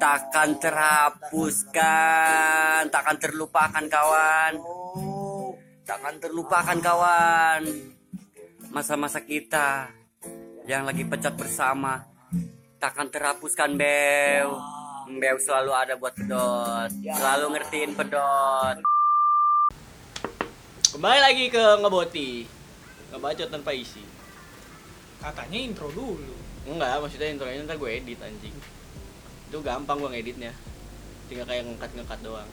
takkan terhapuskan, takkan terlupakan kawan, takkan terlupakan kawan. Masa-masa kita yang lagi pecat bersama, takkan terhapuskan Bew. Bew selalu ada buat pedot, selalu ngertiin pedot. Kembali lagi ke ngeboti. Ngebacot tanpa isi. Katanya intro dulu. Enggak, maksudnya intronya ntar gue edit anjing. Itu gampang gue ngeditnya. Tinggal kayak ngekat-ngekat doang.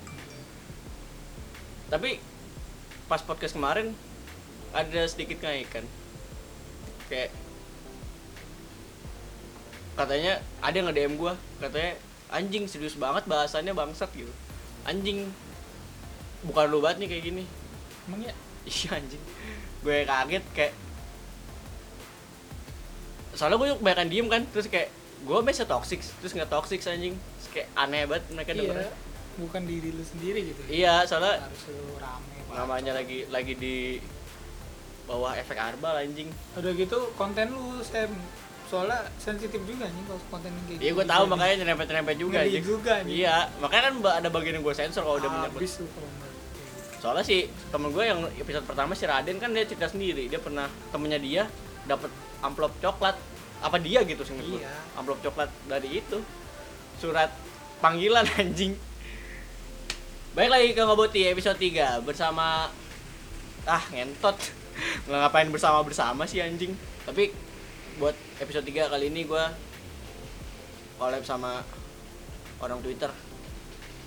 Tapi pas podcast kemarin ada sedikit kenaikan. Kayak katanya ada yang nge-DM gue katanya anjing serius banget bahasannya bangsat gitu anjing bukan lu banget nih kayak gini Emang ya? iya anjing gue kaget kayak soalnya gue kebanyakan diem kan terus kayak gue biasa toxic terus nggak toxic anjing terus kayak aneh banget mereka Iya. dengernya Bukan diri lu sendiri gitu. iya soalnya Harus lu rame. Namanya lagi lagi di bawah efek arbal anjing Udah gitu konten lu Sam soalnya sensitif juga nih kalau konten kayak iya gue gitu. tahu Jadi makanya nyerempet nyerempet juga ngeri anjing juga nih. iya makanya kan ada bagian yang gue sensor kalau udah menyangkut soalnya sih temen gue yang episode pertama si Raden kan dia cerita sendiri dia pernah temennya dia dapat amplop coklat apa dia gitu sih? Iya. amplop coklat dari itu. Surat panggilan anjing. Baik lagi ke ngoboti episode 3 bersama ah ngentot. Nggak ngapain bersama bersama sih anjing. Tapi buat episode 3 kali ini gue collab sama orang Twitter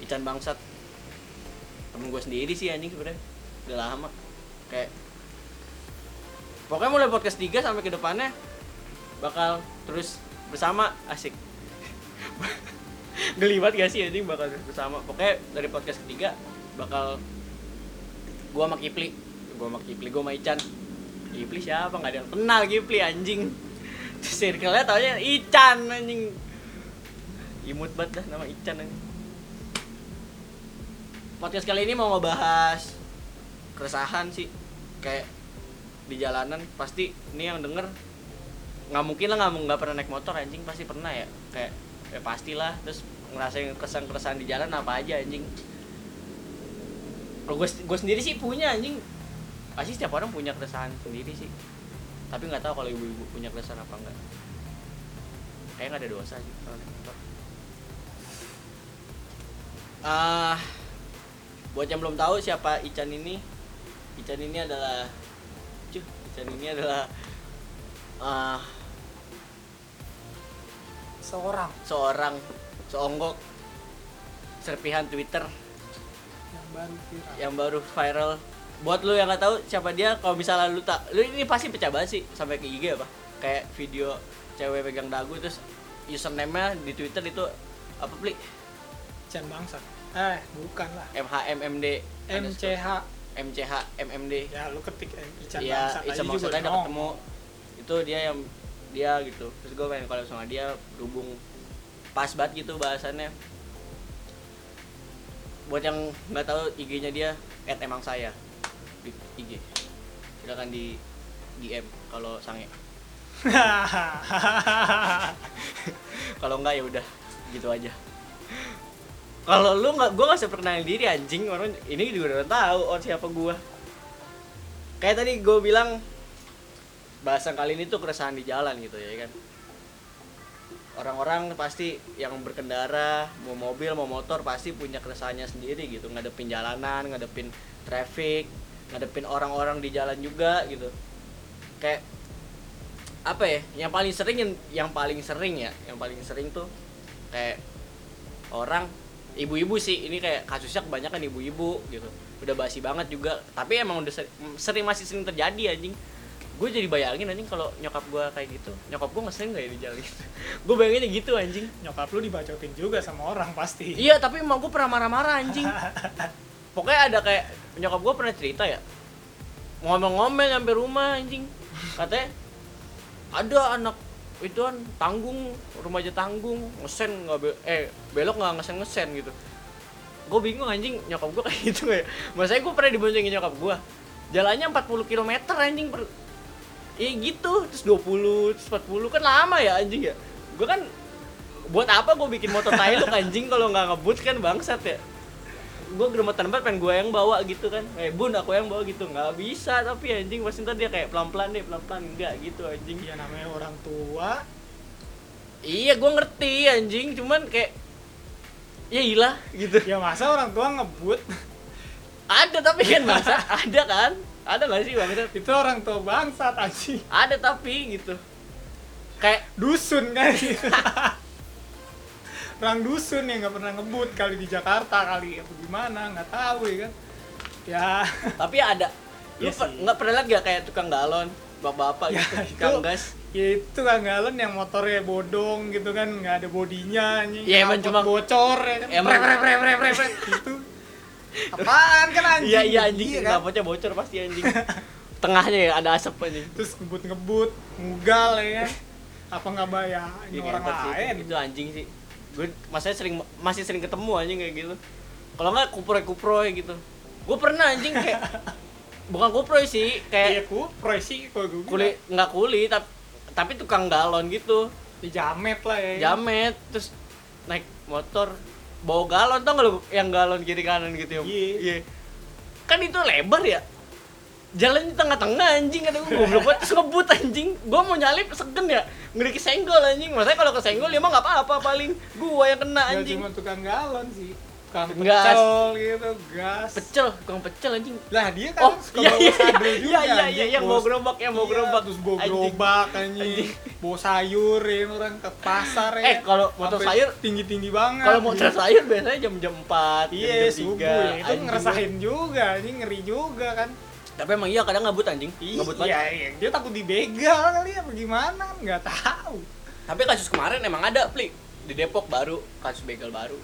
Ican Bangsat. Temen gue sendiri sih anjing sebenarnya udah lama. Kayak pokoknya mulai podcast 3 sampai ke depannya bakal terus bersama asik. Gelibat gak sih anjing bakal terus bersama? Pokoknya dari podcast ketiga bakal gua sama Kipli. Gua sama Kipli gua sama Ican. Kipli siapa? Nggak ada yang kenal Kipli anjing. Circle-nya taunya Ican anjing. Imut banget dah nama Ican anjing. Podcast kali ini mau ngebahas keresahan sih. Kayak di jalanan pasti ini yang denger nggak mungkin lah nggak nggak pernah naik motor anjing pasti pernah ya. Kayak ya pastilah terus ngerasain kesan keresahan di jalan apa aja anjing. Kalau gue gue sendiri sih punya anjing. Pasti setiap orang punya keresahan sendiri sih. Tapi nggak tahu kalau ibu-ibu punya keresahan apa enggak kayak nggak ada dosa sih kalau naik motor. Ah buat yang belum tahu siapa Ican ini Ican ini adalah cuh Ican ini adalah ah seorang seorang seonggok serpihan Twitter yang baru viral. yang baru viral buat lu yang nggak tahu siapa dia kalau misalnya lu tak lu ini pasti pecah banget sih sampai ke IG apa kayak video cewek pegang dagu terus username-nya di Twitter itu apa pli Chan bangsa. Eh, bukan lah. MHMMD MCH. MCH MMD Ya lu ketik Ican Iya, bangsa Bangsat udah nongol. ketemu itu dia yang dia gitu. Terus gue pengen kalau sama dia berhubung pas banget gitu bahasannya. Buat yang nggak tahu IG-nya dia at emang saya di IG. Silakan di DM kalau sange. Kalau enggak ya udah gitu aja. Kalau lu nggak gue nggak usah perkenalin diri anjing. Orang ini juga udah tahu oh siapa gua. Kayak tadi gue bilang bahasan kali ini tuh keresahan di jalan gitu ya kan? Orang-orang pasti yang berkendara mau mobil mau motor pasti punya keresahannya sendiri gitu. Ngadepin jalanan ngadepin traffic ngadepin orang-orang di jalan juga gitu. Kayak apa ya yang paling sering yang, yang paling sering ya yang paling sering tuh kayak orang ibu-ibu sih. Ini kayak kasusnya kebanyakan ibu-ibu gitu. Udah basi banget juga. Tapi emang udah sering, sering masih sering terjadi anjing gue jadi bayangin anjing kalau nyokap gue kayak gitu. Nyokap gue nggak sering gak ya di jalan gitu? Gue bayanginnya gitu anjing. Nyokap lu dibacotin juga sama orang pasti. iya tapi emang gue pernah marah-marah anjing. Pokoknya ada kayak nyokap gue pernah cerita ya. Ngomel-ngomel sampai rumah anjing. Katanya ada anak ituan tanggung remaja tanggung ngesen nggak be- eh belok nggak ngesen ngesen gitu. Gue bingung anjing nyokap gue kayak gitu ya? Masanya gue pernah diboncengin nyokap gue jalannya 40 km anjing per Iya gitu, terus 20, terus 40 kan lama ya anjing ya. Gue kan buat apa gue bikin motor tai lu anjing kalau nggak ngebut kan bangsat ya. Gue geremetan banget pengen gue yang bawa gitu kan. Eh bun aku yang bawa gitu. Nggak bisa tapi anjing pasti ntar dia kayak pelan pelan deh pelan pelan enggak gitu anjing. Ya namanya orang tua. Iya gue ngerti anjing. Cuman kayak ya ilah gitu. Ya masa orang tua ngebut? Ada tapi kan masa ada kan ada nggak sih bangsat itu orang tua bangsat anjing. Ada tapi gitu. Kayak dusun kan? Orang dusun yang nggak pernah ngebut kali di Jakarta kali. Apa gimana? Nggak tahu ya kan? Ya. Tapi ada. Lu per- sih. nggak pernah lihat gak kayak tukang galon? Bapak-bapak Ya, gitu itu- tukang gas? ya itu kan galon yang motornya bodong gitu kan. Nggak ada bodinya anjing. Ya, emang cuma- bocor ya kan? Emang- Prep, prep, prep, prep, prep, prep, gitu apaan kan anjing? Iya iya anjing. Iya kan? knalpotnya bocor pasti anjing. Tengahnya ya ada asap anjing. Terus ngebut-ngebut ngugal ya kan? Apa nggak bayar ini Iya, orang lain? Itu anjing sih. Gue masanya sering masih sering ketemu anjing kayak gitu. Kalau nggak kuproy kuproy gitu. Gue pernah anjing kayak bukan kuproy sih iya kayak ku proy sih kalau gue kuli nggak kuli tapi tapi tukang galon gitu. Dijamet lah ya. Jamet terus naik motor bawa galon tau gak lu yang galon kiri kanan gitu ya Iya. kan itu lebar ya? Jalan di tengah-tengah anjing kata gue goblok banget. Terus ngebut anjing. Gue mau nyalip segen ya? Ngeri kesenggol anjing. Maksudnya kalau kesenggol ya mah nggak apa-apa paling gua yang kena anjing. cuma tukang galon sih Gas. pecel gitu gas. Pecel tukang pecel anjing. Lah dia kan oh suka iya iya sado iya juga iya iya anjing, yang mau gerobak yang mau Iya, gerobak. terus bawa Anjing. gerobak anjing. Anjing. bawa sayur ya orang ke pasar ya. Eh, kalau motor sayur- tinggi-tinggi banget. kalau mau cari sayur biasanya jam-jam 4 iya jam subuh 3 ya. Itu ngerasain juga anjing ngeri juga kan. Tapi emang iya kadang ngebut anjing. Ngebut banget. iya, iya dia takut dibegal kali ya bagaimana kan nggak tahu. Tapi kasus kemarin emang ada, Pli. Di Depok baru, kasus begal baru.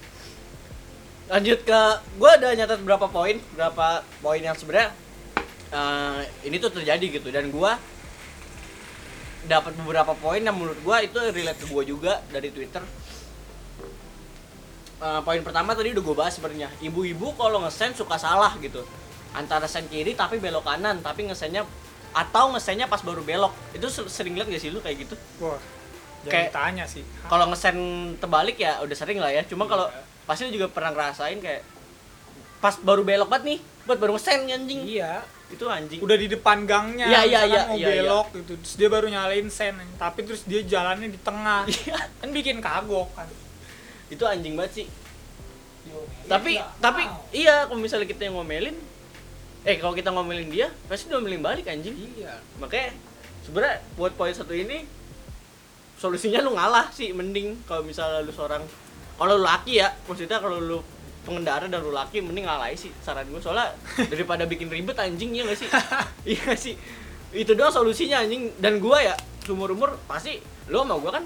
Lanjut ke, gue ada nyatat berapa poin, berapa poin yang sebenarnya eh, ini tuh terjadi gitu. Dan gue dapat beberapa poin yang menurut gue itu relate ke gue juga dari Twitter. Eh, poin pertama tadi udah gue bahas sebenarnya. Ibu-ibu kalau ngesen suka salah gitu. Antara sen kiri tapi belok kanan, tapi ngesennya atau ngesennya pas baru belok. Itu ser- sering lihat gak sih lu kayak gitu? wah Kayak- tanya sih kalau ngesen terbalik ya udah sering lah ya cuma kalau Iya. Pasti lu juga pernah ngerasain kayak pas baru belok banget nih buat baru ngesen anjing. Iya. Itu anjing. Udah di depan gangnya Iya, iya, iya, mau iya, iya. belok gitu. Terus dia baru nyalain sen tapi terus dia jalannya di tengah. Iya. kan bikin kagok kan. Itu anjing banget sih. Tapi tapi iya kalau misalnya kita yang ngomelin eh kalau kita ngomelin dia pasti dia ngomelin balik anjing. Iya. Makanya sebenarnya buat poin satu ini solusinya lu ngalah sih mending kalau misalnya lu seorang kalau lu laki ya maksudnya kalau lu pengendara dan lu laki mending ngalah sih saran gue soalnya daripada bikin ribet anjing ya gak sih? Iya sih. Itu doang solusinya anjing. Dan gua ya umur umur pasti lu sama gua kan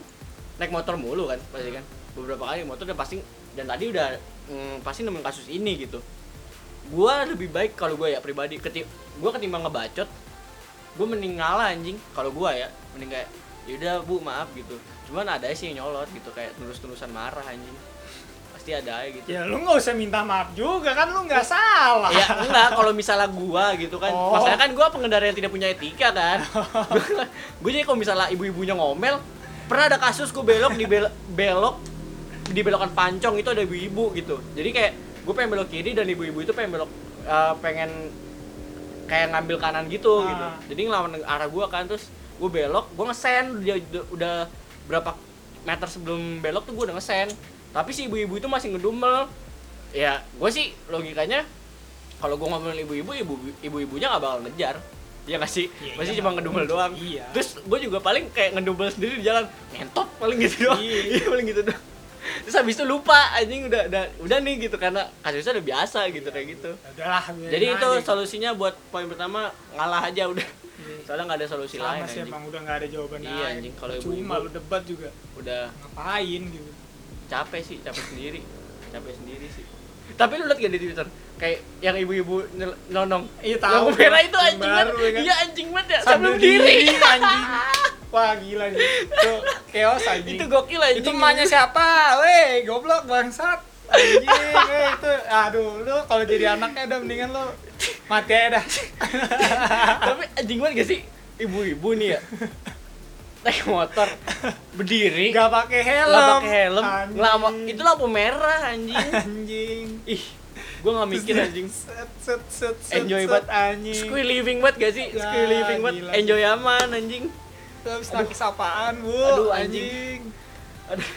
naik motor mulu kan pasti kan? Beberapa kali motor udah pasti dan tadi udah mm, pasti nemuin kasus ini gitu. Gua lebih baik kalau gua ya pribadi keti gua ketimbang ngebacot gue mending ngalah anjing. Kalau gua ya mending kayak yaudah bu maaf gitu cuman ada sih yang nyolot gitu kayak terus-terusan marah anjing. Pasti ada aja gitu. Ya lu nggak usah minta maaf juga kan lu nggak salah. Ya enggak kalau misalnya gua gitu kan. Oh. masalahnya kan gua pengendara yang tidak punya etika kan. Gue jadi kalau misalnya ibu-ibunya ngomel pernah ada kasus gue belok di bel- belok di belokan pancong itu ada ibu-ibu gitu. Jadi kayak gue pengen belok kiri dan ibu-ibu itu pengen belok eh, pengen kayak ngambil kanan gitu Ah. gitu jadi ngelawan arah gua kan terus gue belok gue ngesen dia udah berapa meter sebelum belok tuh gue udah ngesen. Tapi si ibu-ibu itu masih ngedumel. Ya gue sih logikanya kalau gue ngomelin ibu-ibu ibu ibu-ibunya nggak bakal ngejar. Ya nggak sih? Iya, masih iya, cuma ngedumel doang. Iya. terus gue juga paling kayak ngedumel sendiri di jalan. Ngentot paling gitu doang. Iya. iya paling gitu doang. Terus habis itu lupa anjing udah udah udah nih gitu karena kasusnya udah biasa gitu kayak gitu. Ya udahlah jadi itu aja. solusinya buat poin pertama ngalah aja udah. Iya. Soalnya nggak ada solusi lain sama sih anjing. emang udah nggak ada jawaban Iya, lain. anjing, kalau cuma lu debat juga. udah ngapain gitu? capek sih capek sendiri. Capek sendiri sih. Tapi lu liat gak di twitter? Kayak yang ibu-ibu nonong Iya, yang tahu. merah itu Yang anjing banget ya kan? iya anjing banget ya. Sambil berdiri. diri, anjing. wah gila sih itu chaos anjing. Itu gokil anjing. Itu emaknya siapa? Weh goblok bangsat anjing weh itu aduh lu kalau jadi anaknya udah mendingan lu mati aja dah tapi anjing banget gak sih ibu-ibu nih ya naik motor berdiri Gak pakai helm. nggak pakai helm lama itu lampu merah anjing anjing. ih gue nggak mikir anjing Set set set set. Enjoy set, banget. anjing. Squee living banget gak sih? Squee living banget, enjoy aman anjing. Lu habis nakis apaan, Bu? Aduh, anjing. Aduh.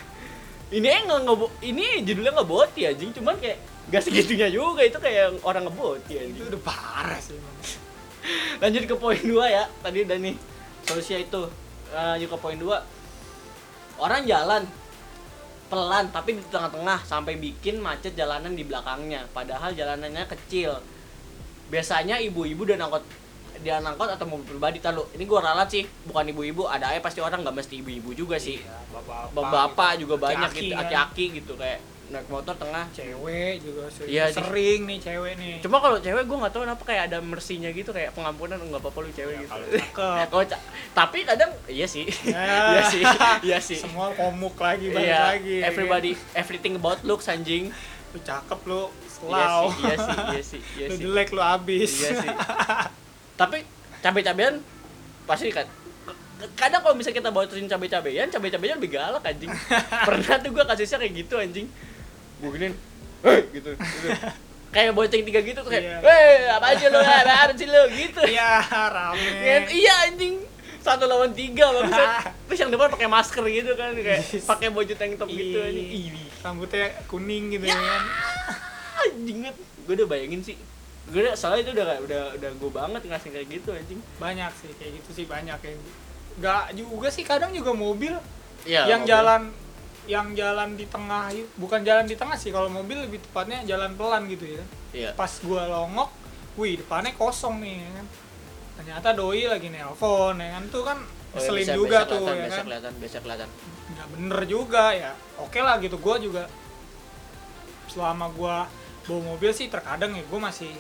Ini enggak ngebo ini judulnya nggak boti anjing, cuman kayak gak segitunya juga itu kayak orang ngeboti Itu anjing. udah parah sih. Lanjut ke poin 2 ya. Tadi udah nih solusinya itu. Lanjut ke poin 2. Orang jalan pelan tapi di tengah-tengah sampai bikin macet jalanan di belakangnya padahal jalanannya kecil biasanya ibu-ibu dan angkot dia angkot atau mobil pribadi tahu ini gua ralat sih bukan ibu-ibu ada aja pasti orang nggak mesti ibu-ibu juga sih Iya, bapak-bapak. bapak juga banyak Aki-aki gitu kan. aki-aki gitu kayak naik motor tengah Cewek juga sering, Iya, sih. sering nih cewek nih. cuma kalau cewek gua nggak tahu kenapa kayak ada mersinya gitu kayak pengampunan nggak apa-apa lu cewek gitu kalau ca- tapi kadang iya sih Ya. iya sih iya sih Semua komuk lagi balik iya lagi. ya everybody everything about looks anjing Lu cakep lu, iya slow. sih iya sih iya sih iya lu jelek lu abis. iya sih tapi cabai-cabean pasti kan kadang kalau misalnya kita bautin cabai-cabean cabai-cabean lebih galak anjing pernah tuh gue kasusnya kayak gitu anjing gue giniin hei gitu, gitu. kayak boceng tiga gitu tuh kayak Iya. hei apa aja lo apa sih lo gitu Iya, rame. Iya anjing satu lawan tiga bangsat terus yang depan pakai masker gitu kan kayak pakai baju tank top gitu anjing Ih, Rambutnya kuning gitu Ya. kan. anjing gue udah bayangin sih gue soalnya itu udah udah udah gue banget ngasih kayak gitu anjing. Banyak sih kayak gitu sih banyak yang Gak juga sih kadang juga mobil Iya, yang mobil. jalan yang jalan di tengah bukan jalan di tengah sih kalau mobil lebih tepatnya jalan pelan gitu ya. Iya. Pas gua longok wih depannya kosong nih ya kan. Ternyata doi lagi nelpon ya kan. Tuh kan Oh, ya, bisa- juga bisa tuh kelihatan, ya bisa kan. kelihatan bisa kelihatan. Nggak bener juga ya. Oke lah gitu gua juga selama gua bawa mobil sih terkadang ya gua masih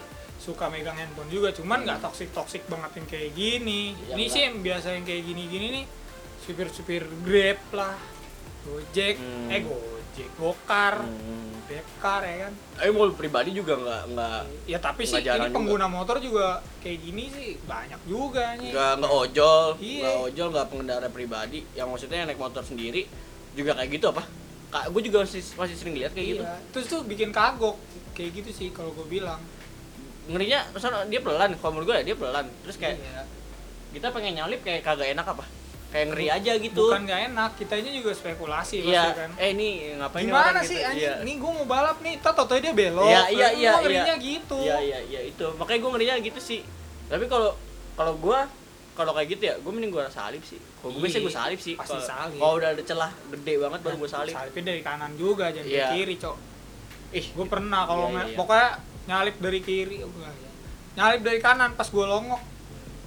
suka megang handphone juga cuman nggak Hmm. toksik toksik banget yang kayak gini Ya, ini enggak. sih yang biasa yang kayak gini gini nih supir supir grab lah gojek Hmm. eh gojek gokar hmm. ya kan tapi mobil pribadi juga nggak nggak ya tapi sih ini pengguna motor juga kayak gini sih banyak juga nih nggak nggak ojol Iya. nggak ojol nggak pengendara pribadi yang maksudnya yang naik motor sendiri juga kayak gitu apa kak gue juga masih masih sering lihat kayak gitu Iya. terus tuh bikin kagok kayak gitu sih kalau gue bilang ngerinya misalnya dia pelan kalau menurut gue ya dia pelan terus kayak Iya. kita pengen nyalip kayak kagak enak apa kayak ngeri aja gitu bukan nggak enak kitanya juga spekulasi iya kan eh ini ngapain gimana orang sih gitu? anjing Iya. nih gue mau balap nih tau tau dia belok Iya, iya, Lu iya, ngerinya iya. gitu Iya iya iya itu. Makanya gue ngerinya gitu sih. Tapi kalau kalau gue kalau kayak gitu ya, gue mending gue salip sih. Kalau gue Iya, biasanya gue salip sih. pasti Kalau- salip. Kalau udah ada celah gede banget baru gue salip. salipnya dari kanan juga jangan Iya. dari kiri cok Ih, gue pernah kalau Iya, nge- iya. pokoknya nyalip dari kiri oh, ya. nyalip dari kanan pas gue longok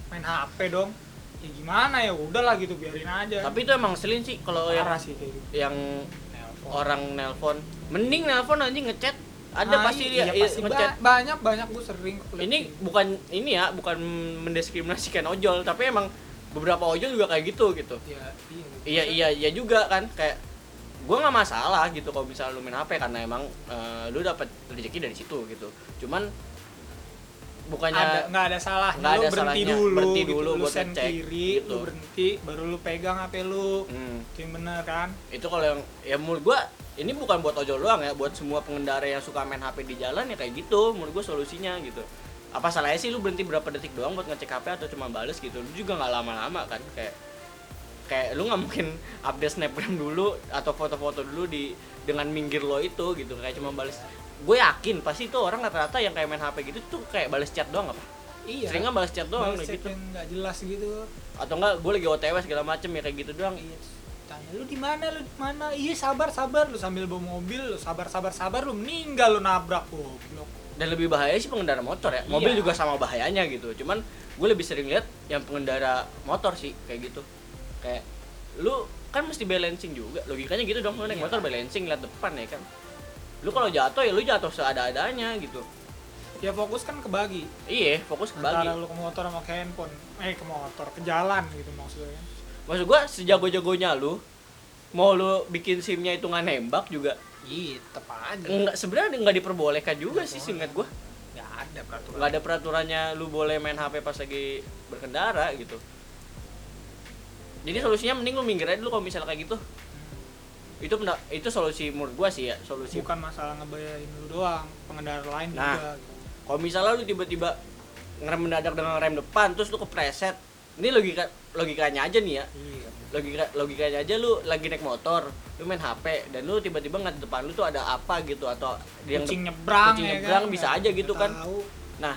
main hp dong ya gimana ya udahlah gitu biarin aja tapi itu emang selin sih kalau yang parah sih kayak gitu yang Nelpon. orang nelpon. Mending nelpon anjing ngechat. Ada Nah, pasti iya, dia iya, pasti ngechat. ba- banyak banyak gue sering Ini bukan ini ya, bukan mendiskriminasikan ojol, tapi emang beberapa ojol juga kayak gitu gitu. ya, iya, iya iya iya juga kan kayak gue nggak masalah gitu kalau misalnya lu main HP karena emang eh, lu dapat rezeki dari situ gitu. Cuman bukannya ada nggak ada salahnya nggak lu ada berhenti salahnya. dulu Berhenti gitu. dulu lu buat send ngecek, kiri gitu. lu berhenti baru lu pegang hp lu. Hmm, itu yang bener kan? Itu kalau yang ya menurut gue ini bukan buat ojol doang ya buat semua pengendara yang suka main HP di jalan ya kayak gitu. Menurut gue solusinya gitu. Apa salahnya sih lu berhenti berapa detik doang buat ngecek HP atau cuma bales gitu? Lu juga nggak lama-lama kan kayak kayak lu nggak mungkin update snapgram dulu atau foto-foto dulu di dengan minggir lo itu gitu. Kayak cuma bales gue yakin pasti itu orang rata-rata yang kayak main HP gitu tuh kayak bales chat doang apa? Iya. Seringan balas chat doang Balas chat gitu. nggak jelas gitu. Atau enggak gue lagi OTW segala macem ya kayak gitu doang. Iya tanya lu di mana? Lu di mana? Iya sabar sabar. Lu sambil bawa mobil lu sabar sabar sabar lu meninggal lu nabrak goblok. Dan lebih bahaya sih pengendara motor ya. Mobil Iya. juga sama bahayanya gitu. Cuman gue lebih sering lihat yang pengendara motor sih kayak gitu kayak lu kan mesti balancing juga. Logikanya gitu dong lu naik Iya. motor balancing lihat depan ya kan. Lu kalau jatuh ya lu jatuh seada-adanya gitu. Ya fokus kan kebagi iya fokus antara kebagi lu ke motor sama ke handphone. Eh ke motor ke jalan gitu maksudnya. Maksud gua sejago-jagonya lu mau lu bikin simnya itu nggak nembak juga iya tetep aja. nggak sebenarnya nggak diperbolehkan juga sih Boleh. singkat gua. nggak ada peraturan. Nggak ada peraturannya lu boleh main HP pas lagi berkendara gitu jadi solusinya mending lu minggir aja dulu kalau misalnya kayak gitu itu itu solusi menurut gua sih ya solusi bukan masalah ngebayarin lu doang pengendara lain Nah. juga kalau misalnya lu tiba-tiba ngerem mendadak dengan rem depan terus lu kepreset ini logika logikanya aja nih ya iya logika logikanya aja lu lagi naik motor lu main HP dan lu tiba-tiba ngeliat depan lu tuh ada apa gitu atau yang kucing nyebrang kucing ya nyebrang kan? bisa aja gitu nggak kan. tahu. nah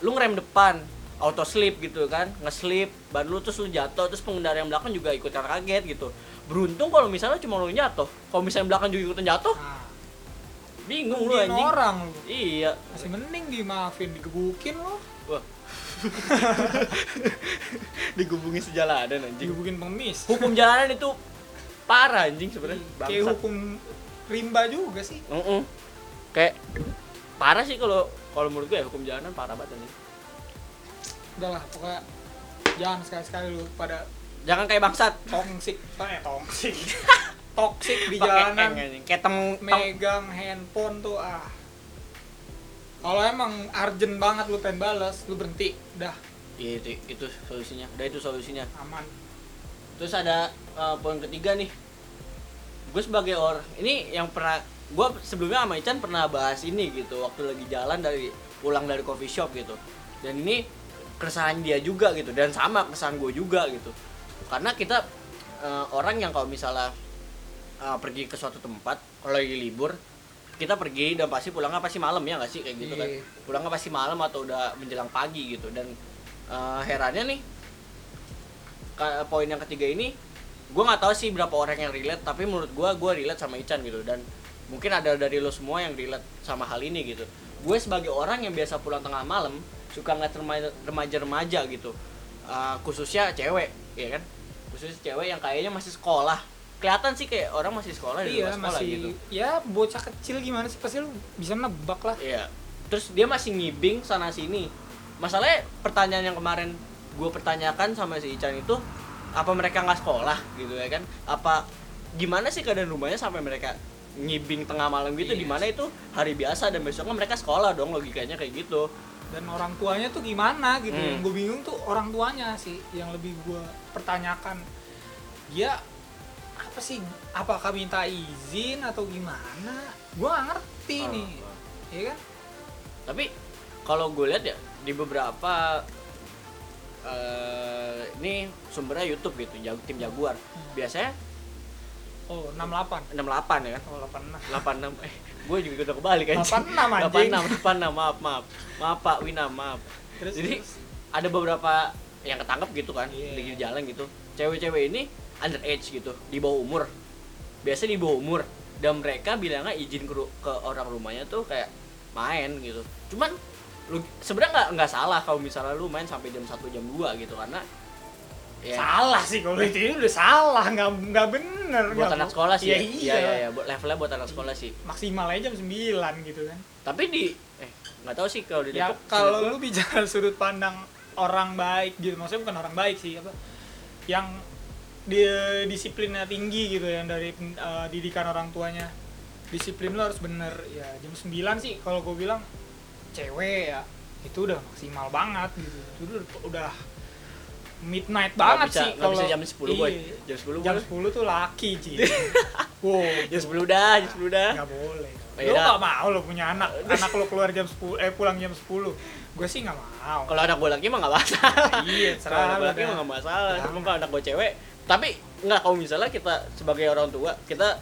lu ngerem depan auto slip gitu kan ngeslip ban lu terus lu jatuh terus pengendara yang belakang juga ikutan kaget gitu. Beruntung kalau misalnya cuma lu jatuh. Kalau misalnya belakang juga ikutan jatuh nah, bingung lu anjing. orang. Lu iya. Masih mending dimaafin digebukin lo wah. Digubungin sejalanan anjing. Digebukin pengemis. Hukum jalanan itu parah anjing sebenarnya. Kayak Bangsat. hukum rimba juga sih. Mm-mm. kayak parah sih kalau kalau menurut gue ya hukum jalanan parah banget anjing udahlah pokoknya jangan sekali-sekali lu pada jangan kayak bangsat. toksik eh toksik toksik di jalanan. kayak tem, megang handphone tuh ah. Kalau emang urgent banget lu pengen balas lu berhenti. Dah. Iya, itu itu solusinya. Udah itu solusinya. Aman. Terus ada eh, poin ketiga nih. Gue sebagai orang ini yang pernah gue sebelumnya sama Ican pernah bahas ini gitu waktu lagi jalan dari pulang dari coffee shop gitu. Dan ini keresahan dia juga gitu dan sama keresahan gue juga gitu. Karena kita eh, orang yang kalau misalnya eh, pergi ke suatu tempat kalau lagi libur kita pergi dan pasti pulangnya pasti malam ya nggak sih? Kayak gitu kan. Iya. pulangnya pasti malam atau udah menjelang pagi gitu dan eh, herannya nih poin yang ketiga ini gue nggak tahu sih berapa orang yang relate tapi menurut gue gue relate sama Ican gitu dan mungkin ada dari lo semua yang relate sama hal ini gitu. Gue sebagai orang yang biasa pulang tengah malam suka ngeliat remaja- remaja-remaja gitu Uh, khususnya cewek ya kan khususnya cewek yang kayaknya masih sekolah kelihatan sih kayak orang masih sekolah di iya luar sekolah masih gitu ya bocah kecil gimana sih pasti lu bisa nebak lah Iya. Terus dia masih ngibing sana sini. Masalahnya pertanyaan yang kemarin gue pertanyakan sama si Ican itu apa mereka nggak sekolah gitu ya kan? Apa gimana sih keadaan rumahnya sampai mereka ngibing tengah malam gitu Iya. di mana itu hari biasa dan besoknya mereka sekolah dong logikanya kayak gitu. Dan orang tuanya tuh gimana gitu Hmm. yang gue bingung tuh orang tuanya sih yang lebih gue pertanyakan dia apa sih apakah minta izin atau gimana gue gak ngerti Oh, nih oh. ya kan Tapi kalau gue lihat ya di beberapa eh ini sumbernya YouTube gitu, tim Jaguar. Biasanya oh 68 68 ya kan? oh 86 86 eh gue juga udah kebalik kan 86 anjing. 86 86 maaf maaf. Maaf Pak Wina maaf. Terus jadi terus. ada beberapa yang ketangkep gitu kan Iya. di jalan gitu. Cewek-cewek ini underage gitu di bawah umur. Biasa di bawah umur. Dan mereka bilangnya izin ke, ke orang rumahnya tuh kayak main gitu. Cuman lu sebenarnya nggak nggak salah kalau misalnya lu main sampai jam 1 jam 2 gitu. Karena ya salah sih kalau itu ini udah salah nggak nggak bener buat nggak anak sekolah sih iya, ya, iya, iya iya buat levelnya buat anak sekolah sih. Maksimal aja jam 9 gitu kan. Tapi di eh nggak tahu sih kalau di ya Depok kalau lu bicara sudut pandang orang baik gitu maksudnya bukan orang baik sih apa yang dia disiplinnya tinggi gitu yang dari eh, didikan orang tuanya. Disiplin lu harus bener. Ya jam 9 sih kalau gue bilang cewek ya itu udah maksimal banget gitu. Itu udah, udah midnight banget bisa- sih nggak bisa jam 10 boy. Iya. Jam 10 jam boleh. 10 tuh laki Ci. Wow jam 10 dah jam 10 dah. Nggak boleh. Oh, lu iya. gak mau lo punya anak. Anak lo keluar jam 10 eh pulang jam 10 gue sih nggak mau. Kalau anak gue laki mah nggak masalah. Iya kalau anak gue laki mah nggak masalah. Cuma kalau anak gue cewek tapi nggak kalau misalnya kita sebagai orang tua kita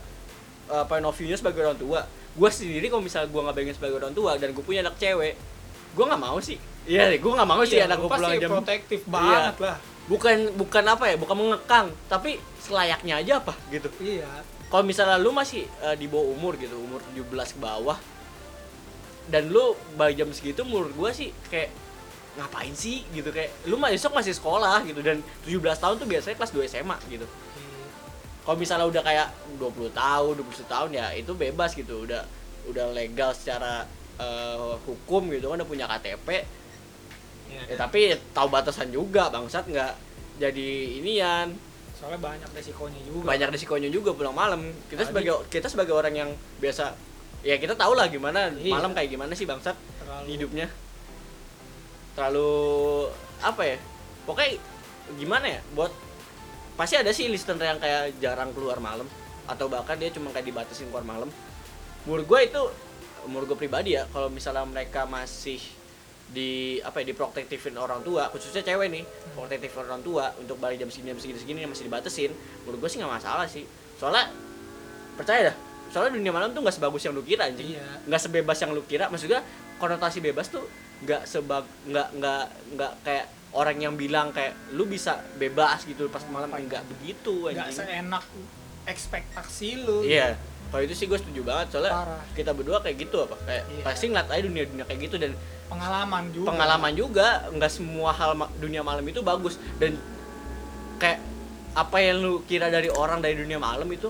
uh, point of view-nya sebagai orang tua gue sendiri kalau misalnya gue nggak pengen sebagai orang tua dan gue punya anak cewek gue nggak mau sih iya gue nggak mau sih Iya, anak gue pulang jam protektif banget lah. Bukan bukan apa ya bukan mengekang tapi selayaknya aja apa gitu. Iya. Kalau misalnya lu masih eh, di bawah umur gitu umur 17 ke bawah dan lu balik jam segitu menurut gua sih kayak ngapain sih gitu. Kayak lu mah besok masih sekolah gitu. Dan 17 tahun tuh biasanya kelas 2 SMA gitu. Kalau misalnya udah kayak 20 tahun 21 tahun ya itu bebas gitu. Udah udah legal secara eh, hukum gitu. Kan udah punya KTP Iya, ya, tapi tahu batasan juga bangsat nggak jadi inian. Soalnya banyak resikonya juga. Banyak risikonya juga pulang malam. Kita Tadi- sebagai kita sebagai orang yang biasa ya kita tahu lah gimana Iya. malam kayak gimana sih bangsat terlalu hidupnya. Terlalu apa ya pokoknya gimana ya buat pasti ada sih listener yang kayak jarang keluar malam atau bahkan dia cuma kayak dibatasin keluar malam. Menurut gue itu menurut gue pribadi ya kalau misalnya mereka masih di apa ya diprotektifin orang tua khususnya cewek nih protektifin orang tua untuk balik jam segini jam segini segini yang masih dibatasin menurut gue sih nggak masalah sih. Soalnya percaya dah soalnya dunia malam tuh nggak sebagus yang lu kira anjing. Iya. nggak sebebas yang lu kira maksudnya konotasi bebas tuh nggak sebag nggak nggak nggak kayak orang yang bilang kayak lu bisa bebas gitu pas malam nggak begitu nggak anjing. seenak ekspektasi lu. Iya kalau itu sih gue setuju banget soalnya Parah. kita berdua kayak gitu apa kayak Iya. pasti ngeliat aja dunia dunia kayak gitu dan pengalaman juga pengalaman juga nggak semua hal ma- dunia malam itu bagus dan kayak apa yang lu kira dari orang dari dunia malam itu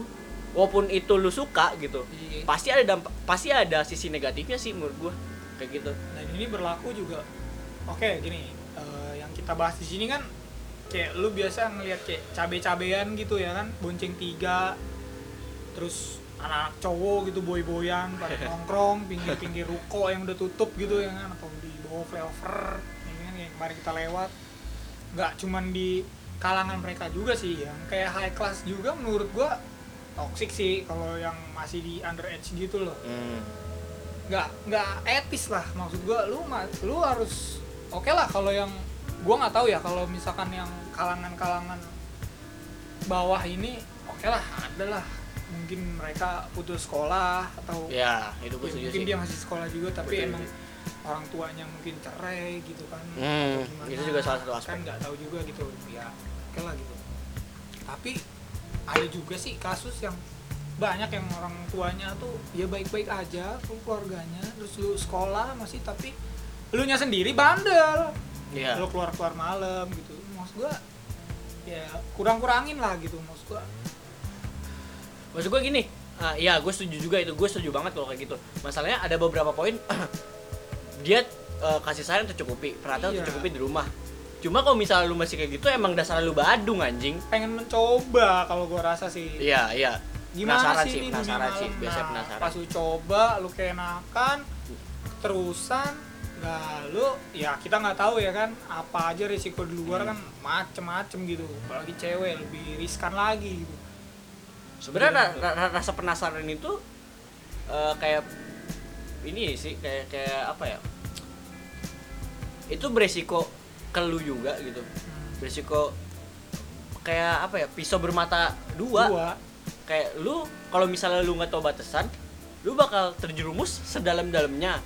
walaupun itu lu suka gitu Iya. pasti ada dampak pasti ada sisi negatifnya sih menurut gua kayak gitu dan ini berlaku juga oke gini eh, yang kita bahas di sini kan kayak lu biasa ngelihat kayak cabe-cabean gitu ya kan bonceng tiga terus anak-anak cowok gitu boy-boyan pada nongkrong pinggir-pinggir ruko yang udah tutup gitu ya kan. Atau di bawah flyover ya kan yang kemarin kita lewat. Nggak cuman di kalangan mereka juga sih yang kayak high class juga menurut gua toxic sih kalau yang masih di underage gitu loh. Hmm. nggak nggak etis lah maksud gua. Lu lu harus oke lah kalau yang gua nggak tahu ya kalau misalkan yang kalangan-kalangan bawah ini oke lah ada lah mungkin mereka putus sekolah atau ya itu ya, gue setuju mungkin sih dia masih sekolah juga tapi Betul emang orang tuanya mungkin cerai gitu kan Hmm, gimana. itu juga salah satu aspek. kan nggak tahu juga gitu ya oke lah gitu tapi ada juga sih kasus yang banyak yang orang tuanya tuh ya baik-baik aja keluarganya terus lu sekolah masih tapi lu nya sendiri bandel Iya. lu keluar keluar malam gitu maksud gua ya kurang kurangin lah gitu maksud gua maksud gue gini ah, iya gue setuju juga itu gue setuju banget kalau kayak gitu. Masalahnya ada beberapa poin dia eh, kasih sayang tercukupi perhatian Iya. tercukupi di rumah. Cuma kalau misalnya lu masih kayak gitu emang dasar lu badung anjing. Pengen mencoba kalau gua rasa sih. Iya iya. Gimana penasaran sih, sih penasaran sih malam? biasanya Nah, penasaran. pas lu coba lu keenakan terusan nah lu ya kita nggak tahu ya kan apa aja risiko di luar Hmm. kan macem-macem gitu. Apalagi cewek lebih riskan lagi gitu sebenarnya ra- ra- rasa penasaran itu eh, kayak ini sih kayak kayak apa ya itu beresiko ke lu juga gitu beresiko kayak apa ya pisau bermata dua, Dua. kayak lu kalau misalnya lu nggak tahu batasan lu bakal terjerumus sedalam-dalamnya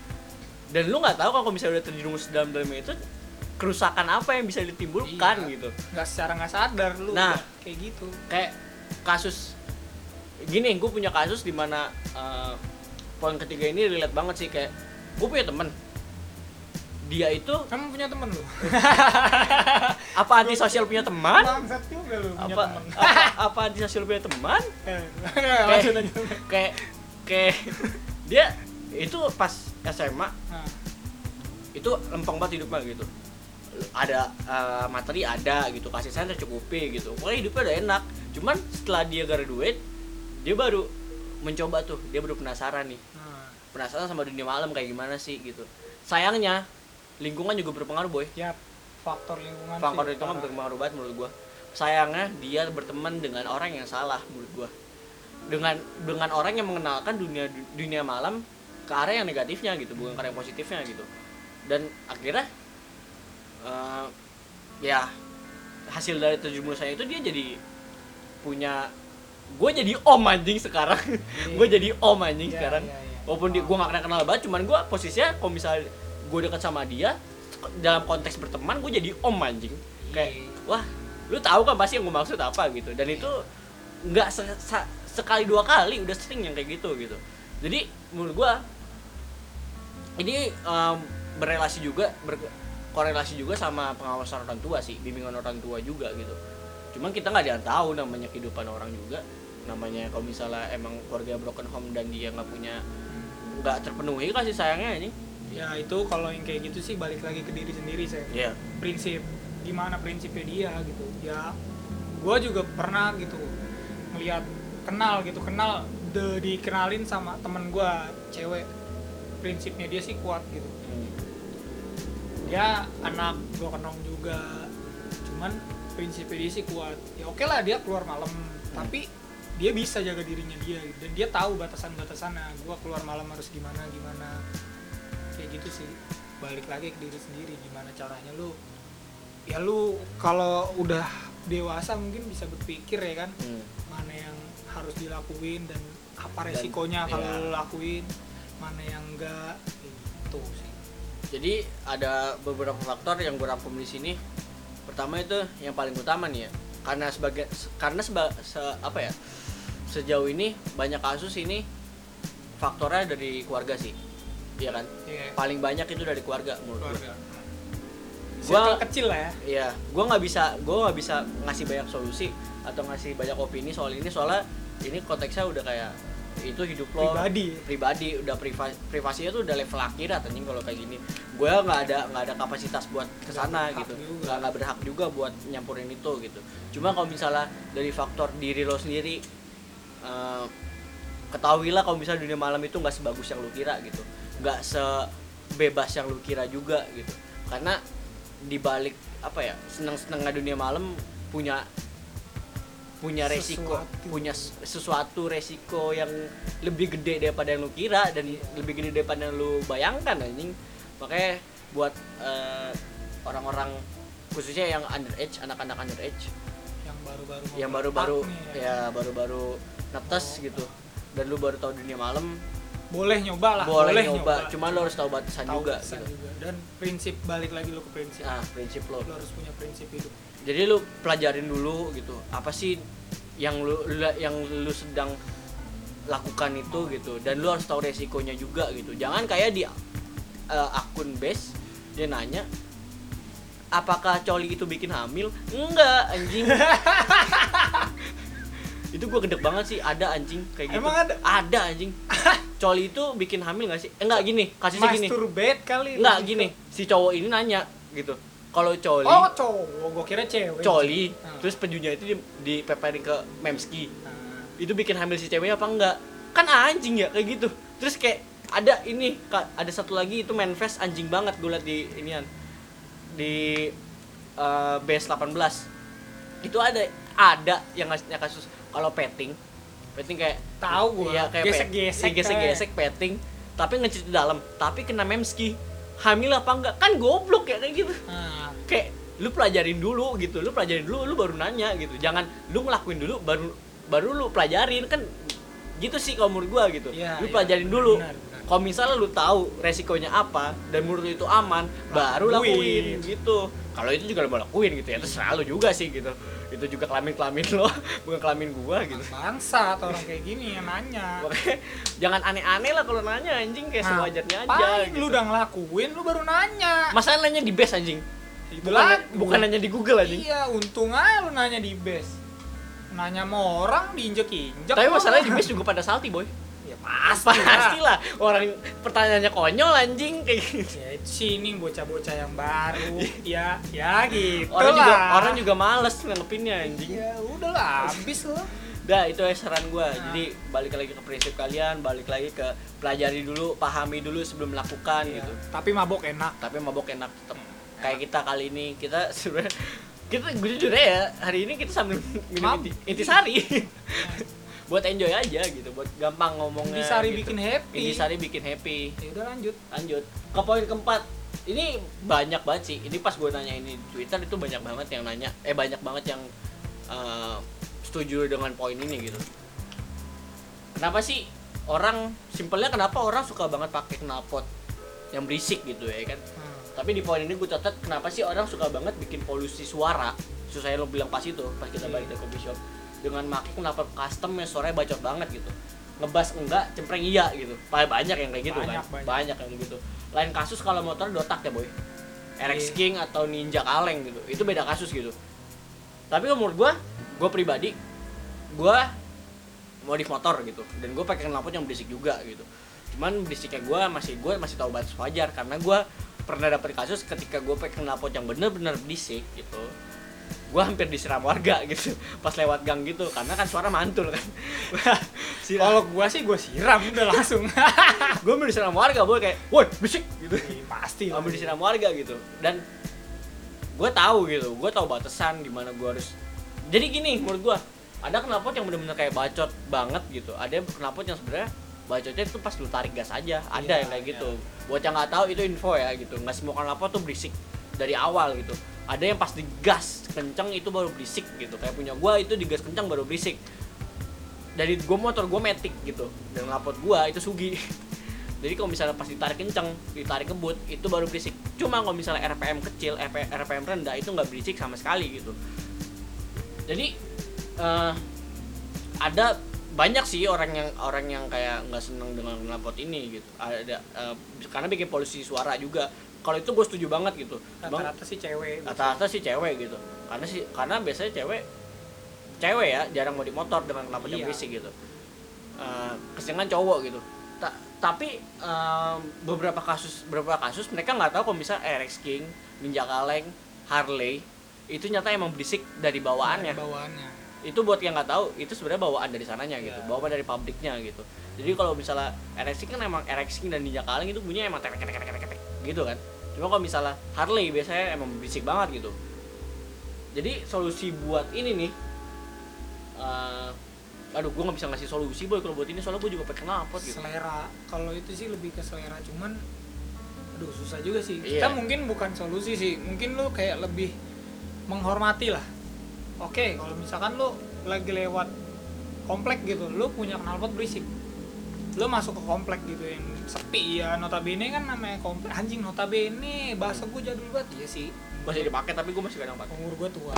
dan lu nggak tahu kalau misalnya udah terjerumus sedalam-dalamnya itu kerusakan apa yang bisa ditimbulkan Iya. gitu nggak secara nggak sadar lu Nah. kayak gitu kayak kasus gini gue punya kasus di mana uh, poin ketiga ini relate banget sih kayak gue punya temen. Dia itu kamu punya temen lu? Apa antisosial punya teman? Bangsat juga lu punya apa temen. apa, apa antisosial punya teman? Eh, kayak kayak dia itu pas SMA itu lempeng banget hidupnya gitu. Ada uh, materi ada gitu kasih sayang tercukupi gitu. Pokoknya hidupnya udah enak. Cuman setelah dia graduate dia baru mencoba tuh dia baru penasaran nih. Nah, penasaran sama dunia malam kayak gimana sih gitu. Sayangnya lingkungan juga berpengaruh boy. Ya faktor lingkungan faktor sih, lingkungan berpengaruh banget menurut gua. Sayangnya dia berteman dengan orang yang salah menurut gua. Dengan dengan orang yang mengenalkan dunia dunia malam ke arah yang negatifnya gitu. Bukan ke arah yang positifnya gitu. Dan akhirnya eh, ya hasil dari terjumusannya itu dia jadi punya gue jadi om anjing sekarang. Gue jadi om anjing Iya, sekarang. iya, iya. walaupun dia gue gak kenal kenal banget cuman gue posisinya kalau misalnya gue dekat sama dia dalam konteks berteman gue jadi om anjing. Kayak Iya. wah lu tahu kan pasti yang gue maksud apa gitu. Dan itu nggak se- sa- sekali dua kali udah sering yang kayak gitu gitu. Jadi menurut gue ini em, berrelasi juga berkorelasi juga sama pengawasan orang tua sih bimbingan orang tua juga gitu cuman kita nggak ada yang tahu namanya kehidupan orang juga. Namanya kalau misalnya emang keluarga broken home dan dia nggak punya nggak terpenuhi kasih sayangnya ini ya itu kalau yang kayak gitu sih balik lagi ke diri sendiri saya ya prinsip gimana prinsipnya dia gitu. Ya gue juga pernah gitu ngelihat kenal gitu kenal de, dikenalin sama temen gue cewek. Prinsipnya dia sih kuat gitu. Hmm. dia anak gue kenal juga. Cuman prinsipnya dia sih kuat. Ya oke lah dia keluar malam. Tapi dia bisa jaga dirinya dia dan dia tahu batasan-batasannya. Gua keluar malam harus gimana gimana. Kayak gitu sih. Balik lagi ke diri sendiri gimana caranya lu. Ya lu kalau udah dewasa mungkin bisa berpikir ya kan Hmm. mana yang harus dilakuin dan apa Dan- resikonya kalau iya. lu lakuin mana yang enggak. Gitu sih. Jadi ada beberapa faktor yang gue rangkum di sini. Pertama itu yang paling utama nih ya. Karena sebagai karena seba, se- apa ya? Sejauh ini banyak kasus ini faktornya dari keluarga sih. Iya kan? Iya, Paling banyak itu dari keluarga menurut gue. keluarga Gua- Circle kecil lah ya Iya, gue nggak bisa, gue nggak bisa ngasih banyak solusi atau ngasih banyak opini soal ini soalnya ini konteksnya udah kayak itu hidup lo pribadi. pribadi. Udah priva, privasinya tuh udah level akhirat anjing kalau kayak gini. Gue nggak ada nggak ada kapasitas buat ke sana gitu. nggak nggak berhak juga buat nyampurin itu gitu. Cuma kalau misalnya dari faktor diri lo sendiri eh, ketahuilah kalau misalnya dunia malam itu nggak sebagus yang lu kira gitu. Nggak sebebas yang lu kira juga gitu. Karena dibalik apa ya seneng senengnya dunia malam punya punya resiko Sesuatu. punya sesuatu resiko yang lebih gede daripada yang lu kira dan lebih gede daripada yang lu bayangkan anjing. Makanya buat eh, orang-orang khususnya yang underage anak-anak underage yang baru-baru yang baru-baru nih, ya. baru-baru netes gitu. Dan lu baru tahu dunia malam. Boleh nyoba lah boleh, nyoba. cuma lu harus tahu batasan Tahu juga batasan gitu. juga. dan prinsip balik lagi lo ke prinsip. Ah prinsip lo lo harus punya prinsip hidup jadi lu pelajarin dulu gitu apa sih yang lu lu- yang lu sedang lakukan itu gitu. Dan lu harus tahu resikonya juga gitu. Jangan kayak di eh, akun base dia nanya apakah coli itu bikin hamil? Enggak anjing. Itu gue gede banget sih ada anjing kayak gitu. Emang ada? ada anjing. Coli itu bikin hamil gak sih? Enggak gini kasusnya gini. Masturbate kali. Enggak gini si cowok ini nanya gitu kalau coli oh cowok. Gua kira cewek. Coli Ah. terus pejunya itu di, dipeperin ke memski. Nah, itu bikin hamil si ceweknya apa enggak? Kan anjing ya kayak gitu. Terus kayak ada ini ada satu lagi itu manifest anjing banget gue liat di inian. Di eh, base 18 itu ada ada yang ngasihnya kasus kalau petting petting kayak tahu gua. Iya kayak gesek-gesek gesek petting tapi ngecit di dalam tapi kena memski hamil apa enggak? Kan goblok ya kayak gitu. Nah, kayak lu pelajarin dulu gitu lu pelajarin dulu lu baru nanya gitu. Jangan lu ngelakuin dulu baru baru lu pelajarin. Kan gitu sih kalau menurut gua gitu. Iya, lu iya, pelajarin dulu. benar, benar. Kalau misalnya lu tahu resikonya apa dan menurut lu itu aman baru Lakuin. lakuin gitu kalau itu juga lu mau lakuin gitu ya terserah lu juga sih gitu itu juga kelamin kelamin lo bukan kelamin gua gitu bangsa atau orang kayak gini yang nanya Makanya jangan aneh-aneh lah kalau nanya anjing kayak Nah, sewajarnya aja Paling gitu. lu udah ngelakuin lu baru nanya Masalah nanya di base anjing. Itu Bukan, bukan nanya di Google anjing. iya untung aja lu nanya di base nanya sama orang diinjek-injek Tapi lu. masalahnya di base juga pada salty boy. Ya pasti lah. Pastilah orang pertanyaannya konyol anjing kayak gitu. ya itu sih ini bocah-bocah yang baru ya ya gitu Orang juga lah. orang juga males nanggepinnya anjing. ya udah lah habis lo Dah itu ya saran gua. Nah. Jadi balik lagi ke prinsip kalian, balik lagi ke pelajari dulu, pahami dulu sebelum melakukan Iya. gitu. tapi mabok enak Tapi mabok enak tetap. Kayak kita kali ini kita sebenarnya kita gue jujur ya hari ini kita sambil minum inti, intisari buat enjoy aja gitu buat gampang ngomongnya Intisari gitu. bikin happy. Intisari bikin happy. Ya udah lanjut. Lanjut. Ke poin keempat. Ini banyak banget sih. Ini pas gue nanya ini di twitter itu banyak banget yang nanya. Eh banyak banget yang eh, setuju dengan poin ini gitu. Kenapa sih orang simpelnya kenapa orang suka banget pakai knalpot yang berisik gitu ya kan? Hmm. tapi di poin ini gue catat kenapa sih orang suka banget bikin polusi suara. Susah lo bilang pas itu pas kita balik dari coffee shop dengan make knalpot custom yang suaranya bacot banget gitu. Ngebas enggak cempreng iya gitu. Banyak yang kayak gitu Banyak, kan banyak. yang gitu. Lain kasus kalau motor dotak ya boy. RX Iya. King atau Ninja Kaleng gitu. Itu beda kasus gitu. Tapi menurut gua gua pribadi gua modif motor gitu. Dan gue pakai knalpot yang berisik juga gitu. Cuman berisiknya gua masih gua masih tahu batas wajar. Karena gua pernah dapet kasus ketika gue pakai knalpot yang bener-bener berisik gitu gua hampir disiram warga gitu pas lewat gang gitu karena kan suara mantul kan. Kalau gua sih gua siram udah langsung. Gue hampir disiram warga boy kayak woi berisik gitu. Pasti hampir disiram warga gitu. Dan gue tahu gitu gue tahu batasan di mana gue harus. Jadi gini menurut gue ada knalpot yang bener-bener kayak bacot banget gitu. Ada knalpot yang sebenarnya bacotnya itu pas lu tarik gas aja. Ada Iya, yang kayak gitu. Buat yang nggak tahu itu info ya gitu. Nggak semua knalpot tuh berisik dari awal gitu ada yang pas digas kenceng itu baru berisik gitu. Kayak punya gue itu digas kenceng baru berisik. Dari gue motor gue metik gitu. Dan knalpot gue itu sugi. Jadi kalau misalnya pas ditarik kenceng ditarik kebut itu baru berisik. Cuma kalau misalnya RPM kecil RP- RPM rendah itu nggak berisik sama sekali gitu. Jadi eh, ada banyak sih orang yang orang yang kayak nggak seneng dengan knalpot ini gitu. Ada eh, karena bikin polusi suara juga kalau itu gue setuju banget gitu. Rata-rata sih cewek rata-rata sih cewek gitu. Karena sih karena biasanya cewek cewek ya jarang mau di motor dengan yang Iya. berisik gitu. Uh, keseringan cowok gitu. Ta- tapi em, beberapa kasus beberapa kasus mereka nggak tahu kalau misalnya RX King Ninja Kaleng Harley itu nyata emang berisik dari bawaannya. Bawaannya. Itu buat yang nggak tahu itu sebenarnya bawaan dari sananya gitu. Iya. bawaan dari pabriknya gitu. Jadi kalau misalnya RX King kan emang RX King dan Ninja Kaleng itu bunyinya emang tek tek tek tek tek gitu kan. Cuma kalau misalnya Harley biasanya emang berisik banget gitu. Jadi solusi buat ini nih eh, aduh gue nggak bisa ngasih solusi boy kalau buat ini soalnya gue juga pakai knalpot gitu. Selera kalau itu sih lebih ke selera cuman aduh susah juga sih. Iya. kita mungkin bukan solusi sih mungkin lu kayak lebih menghormati lah. Oke kalau misalkan lu lagi lewat komplek gitu lu punya knalpot berisik lu masuk ke komplek gitu yang sepi ya notabene kan namanya komplek. Anjing notabene bahasa gue jadul banget. Iya sih masih dipakai tapi gue masih kadang pakai. Umur gue tua.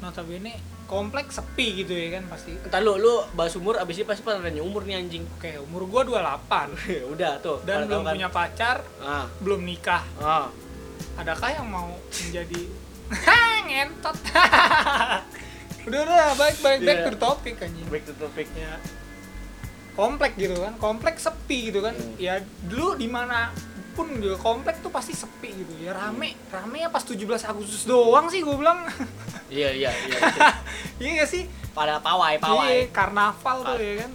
Notabene komplek sepi gitu ya kan pasti. Entar lu lu bahas umur abis ini pasti nanya umur nih anjing. Oke umur gue 28 udah tuh dan belum kan? punya pacar ah. belum nikah. Ah. Adakah yang mau menjadi ngentot? Udah udah baik baik back Iya. to topic anjing. Back to topic. Ya komplek gitu kan komplek sepi gitu kan. Hmm. ya dulu di mana pun juga komplek tuh pasti sepi gitu. Ya rame rame ya pas 17 Agustus doang sih gue bilang. Iya iya iya. Iya gak sih? Pada pawai iya pawai karnaval tuh Kar- ya kan.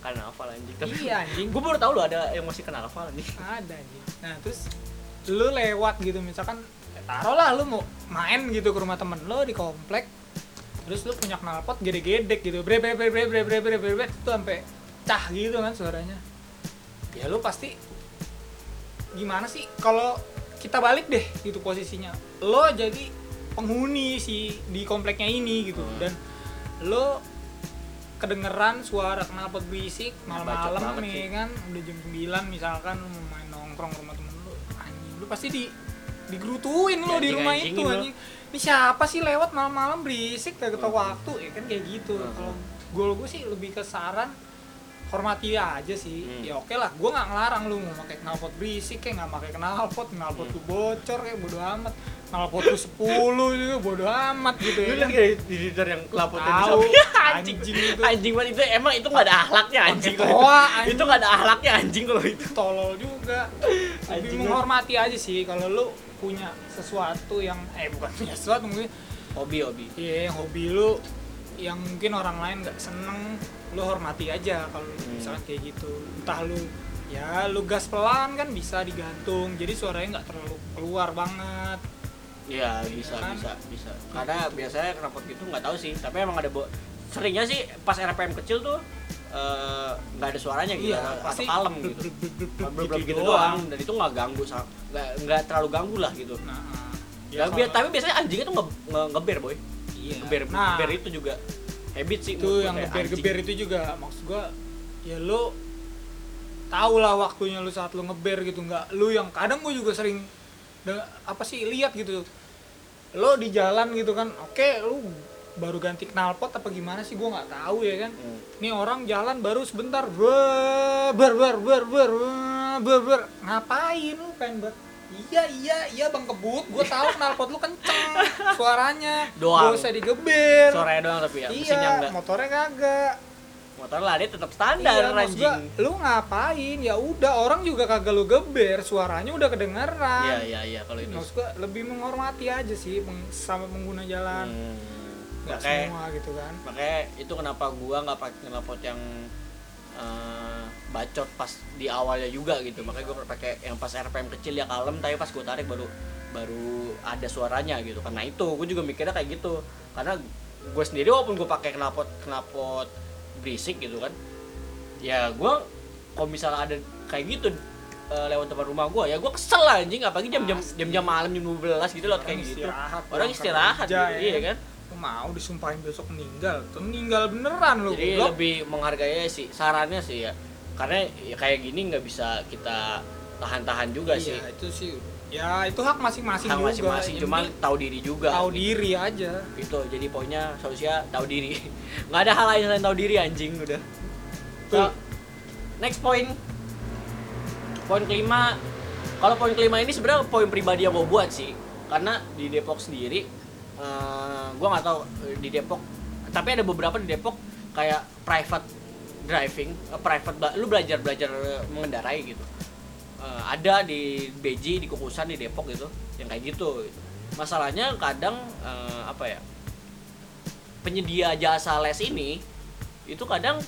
Karena hafal anjing tapi iya anjing. gue baru tahu loh ada yang masih hafal anjing. Ada anjing. Nah terus lu lewat gitu misalkan ya taruhlah lu mau main gitu ke rumah temen lo di komplek terus lu punya knalpot gede-gede gitu bre bre bre bre bre bre bre bre bre itu sampai cah gitu kan suaranya. Ya lu pasti gimana sih? Kalau kita balik deh gitu posisinya. Lo jadi penghuni si di kompleknya ini gitu. Hmm. dan lo kedengeran suara knalpot berisik Bacot malam-malam nih sih. kan? Udah jam 9 misalkan mau main nongkrong rumah temen lu. Anjing lu pasti di digrutuin lo di rumah itu lo. anjing. Ini siapa sih lewat malam-malam berisik gak ketemu waktu ya kan? Kayak gitu. Hmm. kalau gue gue sih lebih ke saran hormati aja sih. Hmm. ya oke lah. Gue nggak ngelarang lu mau pakai knalpot berisik kayak nggak pakai knalpot. Knalpot Hmm. lu bocor kayak bodo amat. Knalpot lu 10 juga bodo amat gitu lu ya. lihat kan gak di Twitter yang di Tahu, anjing. Anjing itu. anjing banget. Itu emang itu gak ada ahlaknya anjing. itu anjing. gak ada ahlaknya anjing kalau itu. Tolol juga. Lebih Anjing lu. menghormati aja sih kalau lu punya sesuatu yang eh bukan punya sesuatu mungkin hobi hobi. Iya, yang hobi lu yang mungkin orang lain nggak seneng, lu hormati aja kalau Hmm. misalkan kayak gitu. Entah lu ya lu gas pelan kan bisa digantung, jadi suaranya nggak terlalu keluar banget. Iya bisa kan? bisa bisa karena biasanya knalpot gitu nggak tahu sih tapi emang ada bo seringnya sih pas RPM kecil tuh eh, nggak ada suaranya gitu Iya, atau kalem gitu belum gitu doang dan itu nggak ganggu nggak nggak terlalu ganggu lah gitu Nah, ah. ya, tapi biasanya anjingnya tuh nge, nge ngeber boy iya. ngeber Nah, ngeber itu juga habit sih itu yang geber-geber itu juga. Maksud gua ya lu tau lah waktunya lu saat lu ngeber gitu. Nggak lu yang kadang gua juga sering apa sih lihat gitu. Lo di jalan gitu kan oke lu baru ganti knalpot apa gimana sih? Gua nggak tahu ya kan. Hmm. Nih orang jalan baru sebentar, ber ber ber ber ber ber ber. Ngapain lu pengen ber Iya iya iya bang kebut, gue tahu knalpot lu kenceng suaranya, Doang. gak usah digeber. suaranya doang tapi ya mesinnya iya, enggak motornya kagak. motor lari tetap standar iya, maksud gua, anjing lu ngapain? Ya udah orang juga kagak lu geber, suaranya udah kedengeran. iya iya iya kalau itu Maksud gua lebih menghormati aja sih peng- sama pengguna jalan. Hmm. Nggak Makanya- semua gitu kan. makanya itu kenapa gua nggak pakai knalpot yang eh, bacot pas di awalnya juga gitu. Makanya gue pakai yang pas RPM kecil ya kalem tapi pas gue tarik baru baru ada suaranya gitu. Karena itu gue juga mikirnya kayak gitu. Karena gue sendiri walaupun gue pakai knalpot knalpot berisik gitu kan ya gue kalau misalnya ada kayak gitu eh, lewat depan rumah gue ya gue kesel anjing. Apalagi jam-jam jam-jam malam jam 12 gitu loh kayak gitu. istirahat, orang istirahat kerja, gitu, ya. iya kan? Mau disumpahin besok meninggal tuh meninggal beneran lu jadi goblok. lebih menghargai sih sarannya sih ya. Karena ya kayak gini nggak bisa kita tahan-tahan juga iya, sih. itu sih. Ya itu hak masing-masing hak juga. masing-masing Yang cuma penting tahu diri juga. tahu diri aja. Itu jadi poinnya solusinya tahu diri. Nggak ada hal lain selain tahu diri anjing udah. Tuh. Nah, next point. Poin kelima. Kalau poin kelima ini sebenarnya poin pribadi yang gue buat sih. Karena di Depok sendiri eh gue nggak tahu eh, di Depok. Tapi ada beberapa di Depok kayak private driving eh, private lu belajar belajar mengendarai gitu. Eh, ada di BJ di Kukusan di Depok gitu yang kayak gitu. Masalahnya kadang eh, apa ya penyedia jasa les ini itu kadang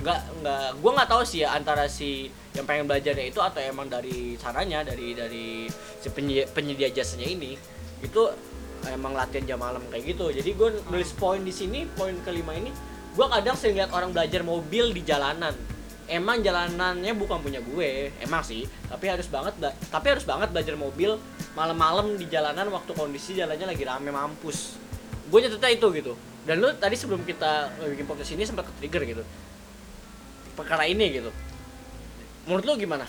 nggak nggak gue nggak tahu sih ya antara si yang pengen belajarnya itu atau emang dari sananya dari dari si penyedia, penyedia jasanya ini. Itu emang latihan jam malam kayak gitu. Jadi gue nulis poin di sini poin kelima ini gue kadang sering lihat orang belajar mobil di jalanan. Emang jalanannya bukan punya gue emang sih. Tapi harus banget tapi harus banget belajar mobil malam-malam di jalanan waktu kondisi jalannya lagi rame mampus. Gue nyatetnya itu gitu. Dan lu tadi sebelum kita bikin podcast ini sempat ke trigger gitu. Perkara ini gitu. Menurut lu gimana?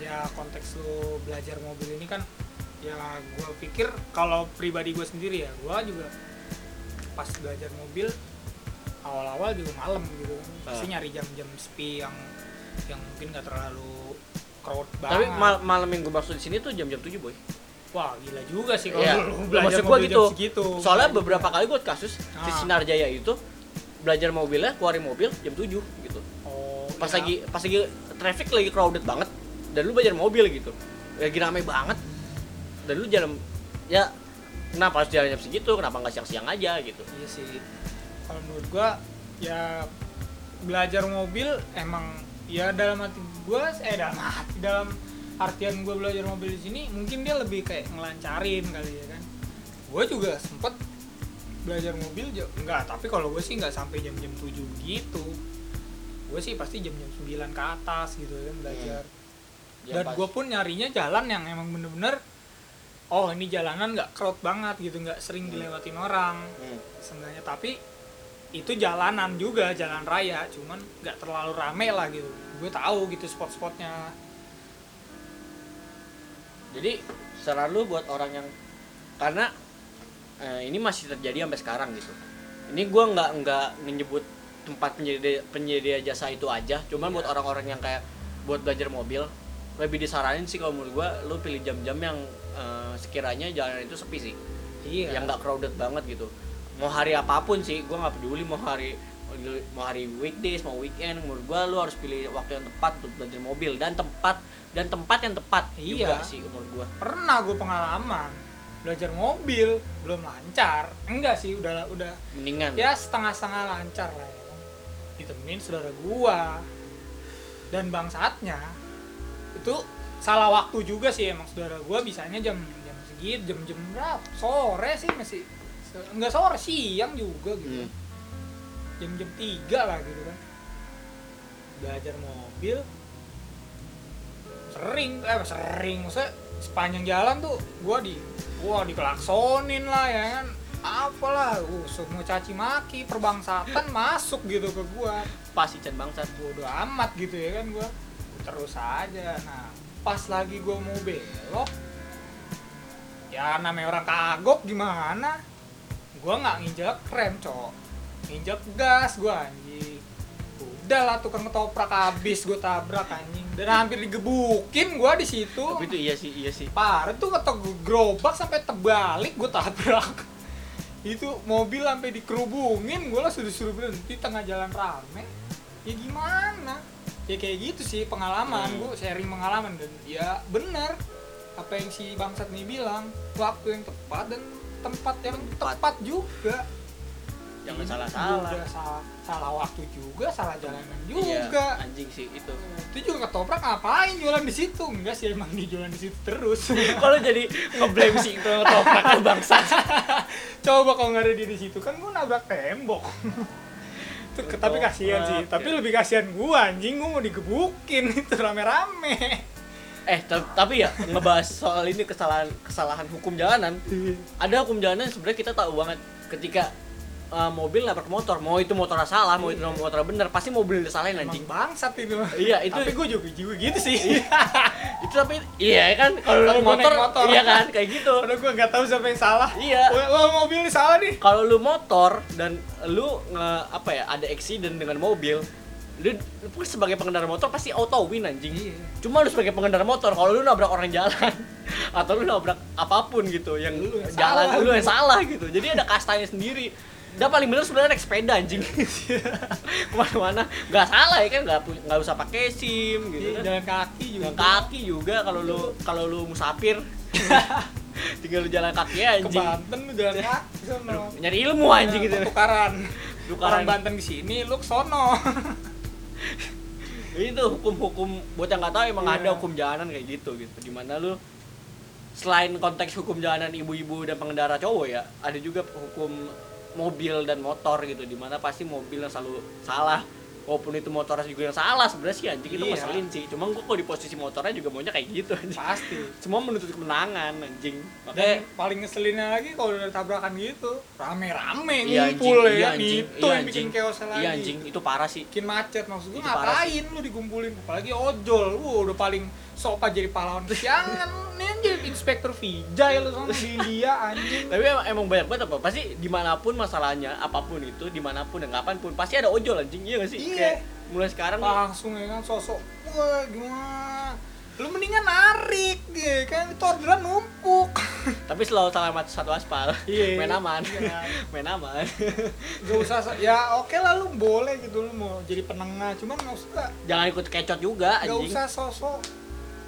Ya konteks lu belajar mobil ini kan ya gue pikir kalau pribadi gue sendiri ya gue juga pas belajar mobil awal-awal juga malam gitu. Pasti Ah. nyari jam-jam sepi yang yang mungkin gak terlalu crowd tapi banget. mal- malam yang gue maksud di sini tuh jam-jam 7 boy. Wah gila juga sih kalau lu belajar maksud mobil gitu. jam segitu. Soalnya beberapa kali gue kasus si Ah. Sinar Jaya itu belajar mobilnya keluarin mobil jam 7 gitu. Oh, pas ya. lagi pas lagi traffic lagi crowded banget dan lu belajar mobil gitu. Lagi rame banget dan lu jalan ya kenapa harus jalan jam segitu? Kenapa nggak siang-siang aja gitu? Iya sih. Kalau menurut gua ya belajar mobil emang ya dalam hati gua eh dalam hati dalam artian gua belajar mobil di sini mungkin dia lebih kayak ngelancarin kali ya kan. Gua juga sempet belajar mobil enggak tapi kalau gue sih nggak sampai jam-jam 7 gitu. Gue sih pasti jam-jam 9 ke atas gitu kan belajar. Ya, dan gue pun nyarinya jalan yang emang bener-bener oh ini jalanan nggak crowd banget gitu nggak sering dilewatin orang Hmm. seenggaknya tapi itu jalanan juga jalan raya cuman nggak terlalu rame lah gitu. Gue tahu gitu spot-spotnya. Jadi saran lu buat orang yang karena eh, ini masih terjadi sampai sekarang gitu. Ini gua nggak nggak menyebut tempat penyedia penyedia jasa itu aja. Cuman buat orang-orang yang kayak buat belajar mobil lebih disaranin sih kalau menurut gua lu pilih jam-jam yang eh, sekiranya jalan itu sepi sih. Iya. Yang nggak crowded banget gitu. Mau hari apa pun sih gua nggak peduli mau hari mau hari weekdays mau weekend menurut gua lu harus pilih waktu yang tepat untuk belajar mobil dan tempat dan tempat yang tepat juga Iya. sih menurut gua. Pernah gue pengalaman belajar mobil belum lancar. Enggak sih udah udah mendingan. ya setengah-setengah lancar lah ya. Ditemenin saudara gua. Dan bangsatnya itu salah waktu juga sih emang saudara gua bisanya jam jam segitu jam jam berapa? Sore sih masih enggak sore siang juga gitu. Hmm. jam jam tiga lah gitu kan. Belajar mobil. Sering eh sering maksudnya sepanjang jalan tuh gua di gua dikelaksonin lah ya kan. Apalah uh semua caci maki perbangsatan masuk gitu ke gua. Pasti Chan bangsat. Bodo amat gitu ya kan gua. Terus aja nah pas lagi gua mau belok ya namanya orang kagok gimana? Gua nggak nginjek rem cok. Nginjek gas gua anjing. Udah lah tukang ketoprak habis gua tabrak anjing. Dan hampir digebukin gua di situ. Tapi itu iya sih iya sih. Parah tuh ketok gerobak sampai terbalik gue tabrak. Itu mobil sampai dikerubungin gue lah suruh suruh berhenti tengah jalan rame. Ya gimana ya kayak gitu sih pengalaman. Hmm. gue sharing pengalaman dan ya bener apa yang si bangsat nih bilang waktu yang tepat dan tempat yang Tepat. tepat juga. Jangan Ini salah-salah. juga salah salah waktu juga salah jalanan Iya, juga. anjing sih itu. Itu juga ketoprak ngapain jualan di situ? Enggak sih emang dia jualan di situ terus. Kalau jadi ngeblame si itu ketoprak kan bangsa coba kalau nggak ada di situ kan gua nabrak tembok Ke- tapi kasihan sih. Tapi ya. lebih kasihan gua anjing. Gua mau digebukin. Itu rame-rame. Eh ta- tapi ya ngebahas soal ini kesalahan kesalahan hukum jalanan. Ada hukum jalanan sebenarnya kita tahu banget. Ketika uh, mobil nabrak motor. Mau itu motornya salah mau itu motornya bener pasti mobil disalahin anjing. bangsat itu Iya, itu- tapi gua juga juga gitu sih. Itu tapi iya kan kalau lu motor, naik motor. iya kan kayak gitu. Padahal gua nggak tahu siapa yang salah. Iya. wah, mobil salah nih. Kalau lu motor dan lu nge apa ya ada accident dengan mobil lu, lu sebagai pengendara motor pasti auto win anjing. Iya. cuma lu sebagai pengendara motor kalau lu nabrak orang jalan atau lu nabrak apa pun gitu yang Lu yang jalan salah. lu yang salah gitu. Jadi ada kastanya sendiri udah paling bener sebenarnya naik sepeda anjing. Ke mana-mana. Nggak salah ya kan nggak nggak usah pakai sim gitu kan. jalan kaki juga. Jalan kaki juga kalau lu kalau lu musafir. Tinggal lu jalan kaki aja ke anjing Banten lu jalan kaki nyari ilmu anjing gitu. tukaran. Tukaran. orang Banten di sini lu ke sono. Itu hukum-hukum buat yang nggak tahu emang Iya. ada hukum jalanan kayak gitu gitu. Di mana lu selain konteks hukum jalanan ibu-ibu dan pengendara cowok ya ada juga hukum mobil dan motor gitu di mana pasti mobil yang selalu salah walaupun itu motornya juga yang salah sebenarnya sih anjing itu Iya. ngeselin sih. Cuma gua kok di posisi motornya juga maunya kayak gitu anjing. Pasti. Semua menuntut kemenangan anjing. Dan makanya paling ngeselinnya lagi kalau udah tabrakan gitu rame-rame iya ngumpul anjing ya iya anjing. itu iya yang bikin chaosnya lagi. Iya anjing. Itu parah sih. Bikin macet maksud gue parah ngapain lu dikumpulin? Apalagi ojol. Lu udah paling sopa jadi pahlawan kesiangan. Nih jadi inspektur Vijay lu sama di India anjing. Tapi emang, emang banyak banget apa? Pasti di mana pun masalahnya apa pun itu di mana pun dan kapan pun pasti ada ojol anjing. Iya gak sih? Iya. Kayak mulai sekarang langsung ya kan sosok wah gimana? Lu mendingan narik ya kan? Itu orderan numpuk. Tapi selalu salah mat- satu aspal. Iya. main aman. Iya. main aman. Gak usah ya oke lah lu boleh gitu lu mau jadi penengah. Cuman nggak usah jangan ikut kecot juga nggak anjing. usah sosok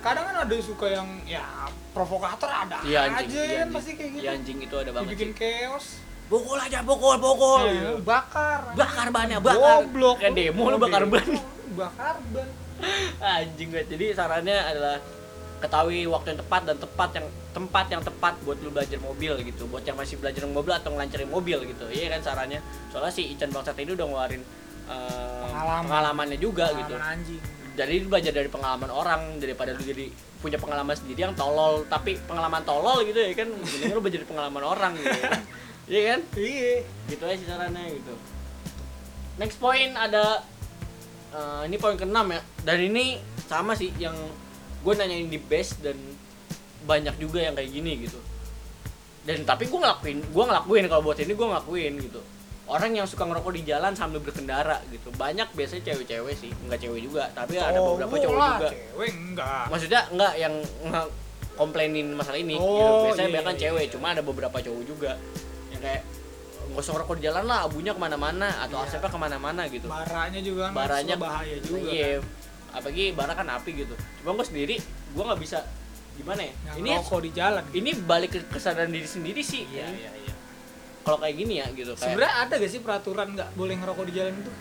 kadang kan ada yang suka yang ya provokator ada iya anjing. aja iya kan anjing. pasti kayak gitu. Iya anjing itu ada banget dibikin sih. chaos. Pukul aja pukul pukul Eh, gitu. bakar bakar bannya bakar. Goblok. Kayak demo lu bakar ban. Bakar ban. Anjing banget jadi sarannya adalah ketahui waktu yang tepat dan tepat yang tempat yang tepat buat lu belajar mobil gitu. Buat yang masih belajar mobil atau ngelancarin mobil gitu. Iya kan sarannya? Soalnya si Ican Bangsat ini udah ngeluarin eh, Pengalaman. pengalamannya juga Pengalaman gitu anjing jadi lu belajar dari pengalaman orang daripada lu jadi punya pengalaman sendiri yang tolol. Tapi pengalaman tolol gitu ya kan? Mending lu belajar dari pengalaman orang gitu. Ya iya kan? Iya. Gitu aja sih sarannya gitu. Next point ada eh, ini poin keenam ya. Dan ini sama sih yang gue nanyain di base dan banyak juga yang kayak gini gitu. Dan tapi gue ngelakuin gue ngelakuin. Kalau buat ini gue ngelakuin gitu orang yang suka ngerokok di jalan sambil berkendara gitu. Banyak biasanya cewek-cewek sih nggak cewek juga tapi ada beberapa cowok lah, juga. cewek enggak. Maksudnya enggak yang komplainin masalah ini gitu. Oh, biasanya iya, banyak kan iya, cewek iya. cuma ada beberapa cowok juga. Yang kayak nggak usah ngerokok di jalan lah abunya ke mana-mana atau Iya. asapnya ke mana-mana gitu. Baranya juga kan baranya bahaya juga iya. Kan. apalagi bara kan api gitu. Cuma gue sendiri gue nggak bisa gimana ya? Yang ini rokok di jalan. ini balik ke kesadaran diri sendiri sih. Iya iya iya kalau kayak gini ya gitu kayak sebenarnya ada gak sih peraturan nggak boleh ngerokok di jalan itu?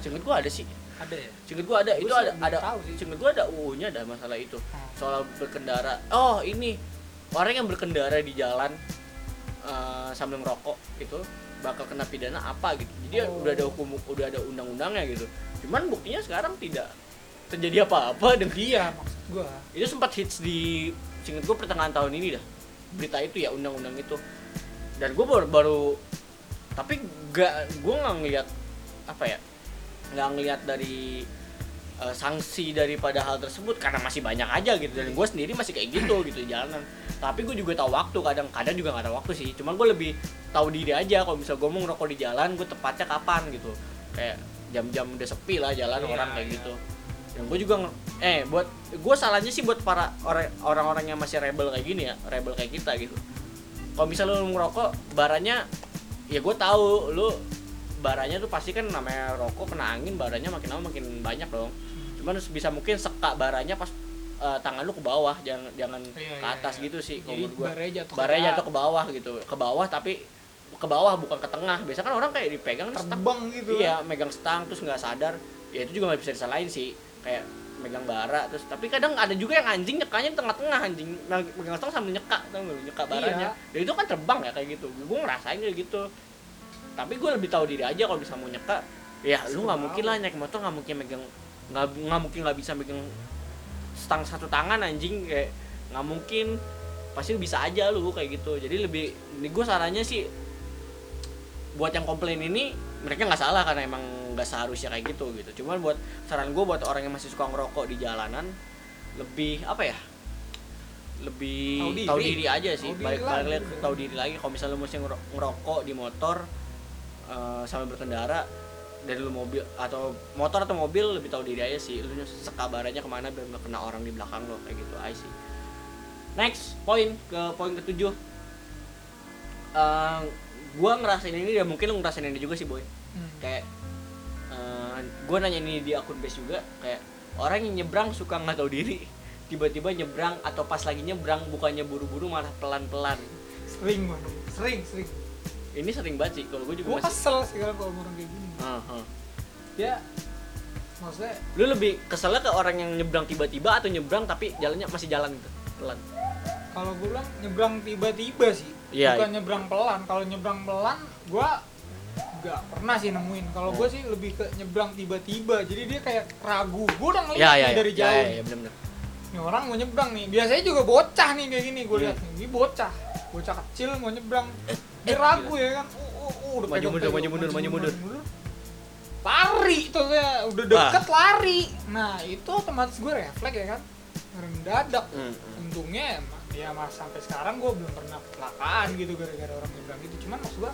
Singkat gue ada sih. Ada ya? Singkat gue ada. Gua itu ada ada singkat gue ada UU nya ada masalah itu. Hmm. soal berkendara. Oh ini. Orang yang berkendara di jalan eh, sambil ngerokok itu bakal kena pidana apa gitu. Jadi Oh. udah ada hukum udah ada undang-undangnya gitu. Cuman buktinya sekarang tidak terjadi apa-apa dan iya maksud gua. Itu sempat hits di singkat gue pertengahan tahun ini dah. Berita itu ya undang-undang itu dan gue baru, baru tapi gak gue nggak ngeliat apa ya nggak ngeliat dari eh, sanksi daripada hal tersebut karena masih banyak aja gitu. Dan gue sendiri masih kayak gitu gitu di jalanan. Tapi gue juga tahu waktu kadang kadang juga nggak ada waktu sih. Cuman gue lebih tahu diri aja. Kalau misal gue mau ngerokok di jalan gue tepatnya kapan gitu. Kayak jam-jam udah sepi lah jalan Iya, orang kayak iya. gitu. Dan gue juga eh buat gue salahnya sih buat para orang- orang-orang yang masih rebel kayak gini ya rebel kayak kita gitu kalau misal lu ngerokok baranya ya gue tahu lu baranya tuh pasti kan namanya rokok kena angin baranya makin lama makin banyak dong. Cuman bisa mungkin sekak baranya pas eh, tangan lu ke bawah jangan jangan Iya, ke iya, atas iya. gitu sih. Kalau jadi menurut gue baranya jatuh baranya ke- jatuh ke bawah gitu. Ke bawah tapi ke bawah bukan ke tengah. Biasanya kan orang kayak dipegang nih, stang. terbang gitu iya megang stang terus nggak sadar. Ya itu juga nggak bisa disalahin sih. Kayak megang bara terus tapi kadang ada juga yang anjing nyekanya di tengah-tengah anjing. Meg- megang stang sambil nyeka tau lu? nyeka baranya. Iya. dan itu kan terbang ya kayak gitu. Gue ngerasain kayak gitu. Tapi gue lebih tahu diri aja kalau bisa mau nyeka ya lu nggak mungkin lah naik motor nggak mungkin megang nggak nggak mungkin nggak bisa megang stang satu tangan anjing kayak nggak mungkin. Pasti bisa aja lu kayak gitu. Jadi lebih ini gue sarannya sih buat yang komplain ini mereka nggak salah karena emang nggak seharusnya kayak gitu gitu. Cuman buat saran gue buat orang yang masih suka ngerokok di jalanan lebih apa ya lebih Tahu diri. tahu diri, aja sih. Tahu balik balik lagi. ke tahu diri lagi. Kalau misalnya lu mesti ngero- ngerokok di motor eh, sambil berkendara dari lu mobil atau motor atau mobil lebih tahu diri aja sih. Lu sekabarannya ke mana biar nggak kena orang di belakang lo kayak gitu aja sih. Next poin ke poin ketujuh. Eh, gua ngerasain ini dan mungkin lu ngerasain ini juga sih boy. Hmm. kayak eh gue nanya ini di akun base juga kayak orang yang nyebrang suka nggak tahu diri. Tiba-tiba nyebrang atau pas lagi nyebrang bukannya buru-buru malah pelan-pelan. Sering banget sering sering. Ini sering banget sih kalau gue juga gue masih kesel sekarang kalau orang kayak gini. Ah, ah. ya maksudnya lu lebih keselnya ke orang yang nyebrang tiba-tiba atau nyebrang tapi jalannya masih jalan gitu pelan? Kalau gue bilang nyebrang tiba-tiba sih Iya, bukan nyebrang pelan. Kalau nyebrang pelan gue nggak pernah sih nemuin. Kalau gue sih lebih ke nyebrang tiba-tiba. Jadi dia kayak ragu. Gue udah ngeliat ya ya ya. dari ya, jauh ya, nih. ya, bener-bener. Nih orang mau nyebrang nih. Biasanya juga bocah nih kayak gini gue Hmm. lihat nih. Ini bocah. Bocah kecil mau nyebrang. Dia eh, ragu ya kan. Uh, uh, uh, udah Maju mundur, maju mundur, maju mundur. lari tuh ya udah deket lari. Nah itu otomatis gue refleks ya kan. Mendadak Hmm, hmm. untungnya emang ya mas sampai sekarang gue belum pernah kecelakaan gitu gara-gara orang nyebrang gitu. Cuman maksud gue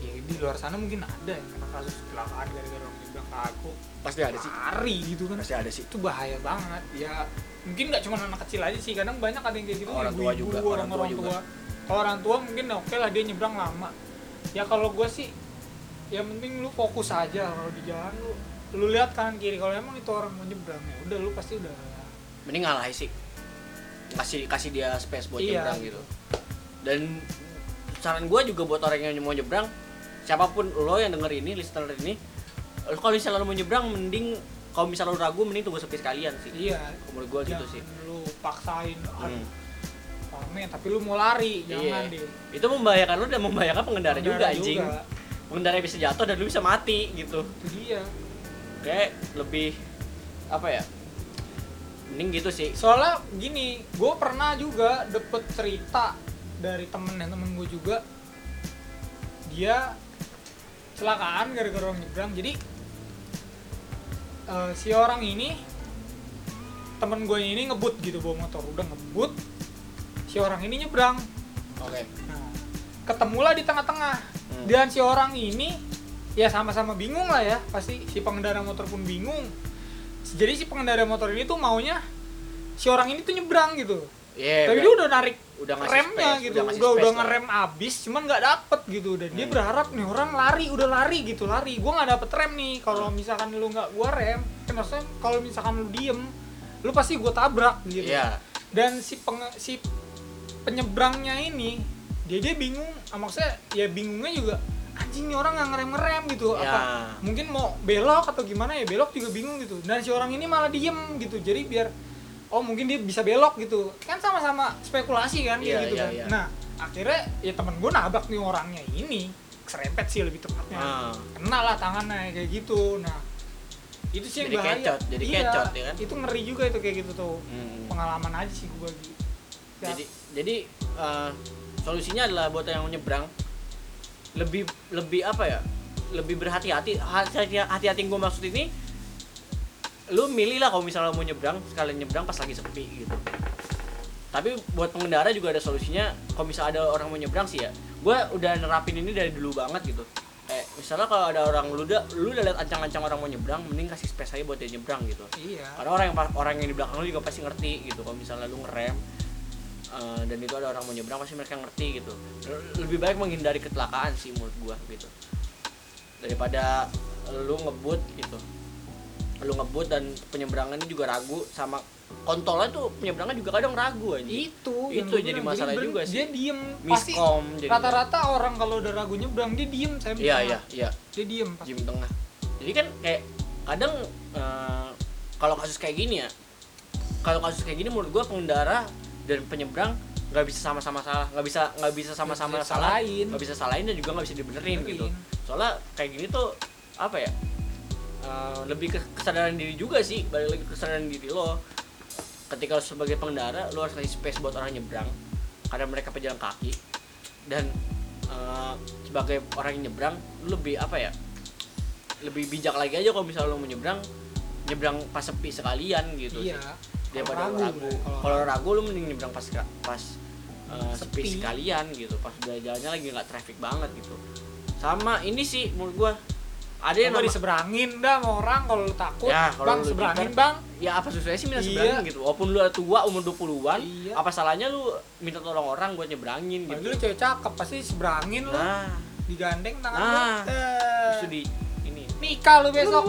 ya di luar sana mungkin ada yang kena kasus kecelakaan gara-gara orang nyebrang ke aku. Pasti ada sih. Lari gitu kan. Pasti ada sih. Itu bahaya banget. Ya mungkin nggak cuma anak kecil aja sih kadang banyak ada yang kayak gitu. Orang tua juga, orang tua juga. tua. Kalau orang tua mungkin oke lah dia nyebrang lama. Ya kalau gue sih yang penting lu fokus aja kalau di jalan lu. Lu lihat kanan kiri kalau emang itu orang mau nyebrang ya udah lu pasti udah mending ngalah sih kasih kasih dia space buat Iya, nyebrang gitu. Dan saran gue juga buat orang yang mau nyebrang siapa pun lo yang denger ini listener ini kalau misalnya lo mau nyebrang mending kalau misalnya lo ragu mending tunggu sepi sekalian sih. Iya. Menurut gue gitu sih. lu paksain Hmm. rame tapi lu mau lari jangan Iya. deh. Itu membahayakan lo dan membahayakan pengendara, juga Pengendara anjing. juga. pengendara bisa jatuh dan lo bisa mati gitu. Itu dia kayak lebih apa ya mending gitu sih. Soalnya gini gue pernah juga dapet cerita dari temen yang temen gue juga. Dia kecelakaan gara-gara orang nyebrang. Jadi eh, si orang ini temen gue ini ngebut gitu bawa motor. Udah ngebut si orang ini nyebrang. Oke. Nah ketemulah di tengah-tengah. Hmm. dan si orang ini ya sama-sama bingung lah ya. Pasti si pengendara motor pun bingung jadi si pengendara motor ini tuh maunya si orang ini tuh nyebrang gitu. Iya, tapi dia udah narik udah ngasih remnya space, gitu. udah udah udah, lah. ngerem abis cuman nggak dapet gitu. Dan dia Hmm. berharap nih orang lari udah lari gitu lari. Gua nggak dapet rem nih. Kalau misalkan lu nggak gua rem. Kan maksudnya kalau misalkan lu diem lu pasti gua tabrak gitu. Iya. Dan si penge- si penyebrangnya ini dia dia bingung. Ah, maksudnya ya bingungnya juga anjing nih orang nggak ngerem ngerem gitu Ya. apa mungkin mau belok atau gimana ya belok juga bingung gitu. Dan si orang ini malah diem gitu. Jadi biar oh mungkin dia bisa belok gitu. Kan sama-sama spekulasi kan Iya, gitu iya, kan. iya. nah akhirnya ya temen gue nabrak nih orangnya ini. Serempet sih lebih tepatnya. Ah. kena lah tangannya kayak gitu. Nah itu sih yang Jadi bahaya. kecot, jadi Iya, kecot, ya kan? itu ngeri juga itu kayak gitu tuh. Hmm. pengalaman aja sih gue Ya, jadi jadi eh, solusinya adalah buat yang nyebrang lebih lebih apa ya? Lebih berhati-hati. Hati-hati gue maksud ini lu milih lah kalau misalnya mau nyebrang sekalian nyebrang pas lagi sepi gitu. Tapi buat pengendara juga ada solusinya kalau misalnya ada orang mau nyebrang sih ya. Gue udah nerapin ini dari dulu banget gitu. Kayak misalnya kalau ada orang lu udah lu udah liat ancang-ancang orang mau nyebrang mending kasih space aja buat dia nyebrang gitu. Iya. Karena orang yang orang yang di belakang lu juga pasti ngerti gitu. Kalau misalnya lu ngerem eh, dan itu ada orang mau nyebrang pasti mereka ngerti gitu. Lebih baik menghindari kecelakaan sih menurut gua gitu. Daripada lu ngebut gitu. Lu ngebut dan penyeberangannya juga ragu sama kontolnya tuh penyeberangan juga kadang ragu aja itu. Itu yang jadi masalah bener- juga sih. dia diem. Miskom jadi rata-rata orang kalau udah ragu nyebrang dia diem saya iya iya iya. Dia diem pasti. gym tengah. Jadi kan kayak kadang eh, kalau kasus kayak gini ya kalau kasus kayak gini menurut gua pengendara dan penyeberang nggak bisa sama-sama salah nggak bisa nggak bisa sama-sama salah salahin. nggak bisa salahin dan juga nggak bisa dibenerin gitu. Benerin. soalnya kayak gini tuh apa ya eh, lebih ke kesadaran diri juga sih balik lagi ke kesadaran diri lo. Ketika lo sebagai pengendara lo harus kasih space buat orang nyebrang karena mereka pejalan kaki. Dan eh, sebagai orang yang nyebrang lo lebih apa ya lebih bijak lagi aja kalau misalnya lo mau nyebrang nyebrang pas sepi sekalian gitu iya. sih daripada ragu, ragu kalau ragu lo mending nyebrang pas pas eh, sepi. Sekalian gitu pas udah jalannya lagi nggak traffic banget gitu sama ini sih menurut gua ada yang nama- diseberangin dah sama orang kalau lu takut Ya, bang lu seberangin bang ya apa susahnya sih minta Iya. seberangin gitu walaupun lu tua umur 20-an Iya. apa salahnya lu minta tolong orang buat nyebrangin Apalagi gitu lu cewek cakep pasti seberangin lu nah digandeng tangan Nah. lu eh, di ini nikah lu besok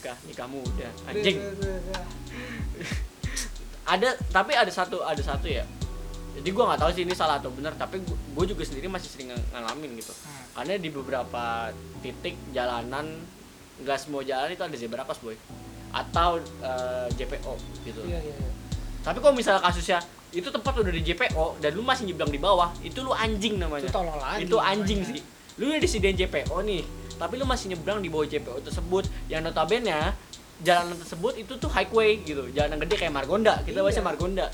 nikah nikah muda anjing. ada tapi ada satu ada satu ya. Jadi gua nggak tahu sih ini salah atau benar tapi gue juga sendiri masih sering ng- ngalamin gitu. Hmm. karena di beberapa titik jalanan nggak semua jalan itu ada zebra cross boy. Atau eh, JPO gitu. Iya iya iya. tapi kalau misalnya kasusnya itu tempat udah di JPO dan lu masih nyebrang di bawah itu lu anjing itu namanya tolol itu anjing namanya. sih. Lu udah disediain JPO nih tapi lu masih nyebrang di bawah JPO tersebut. Yang notabene jalanan tersebut itu tuh highway gitu. Jalanan gede kayak Margonda. Kita Iya. bahasa Margonda.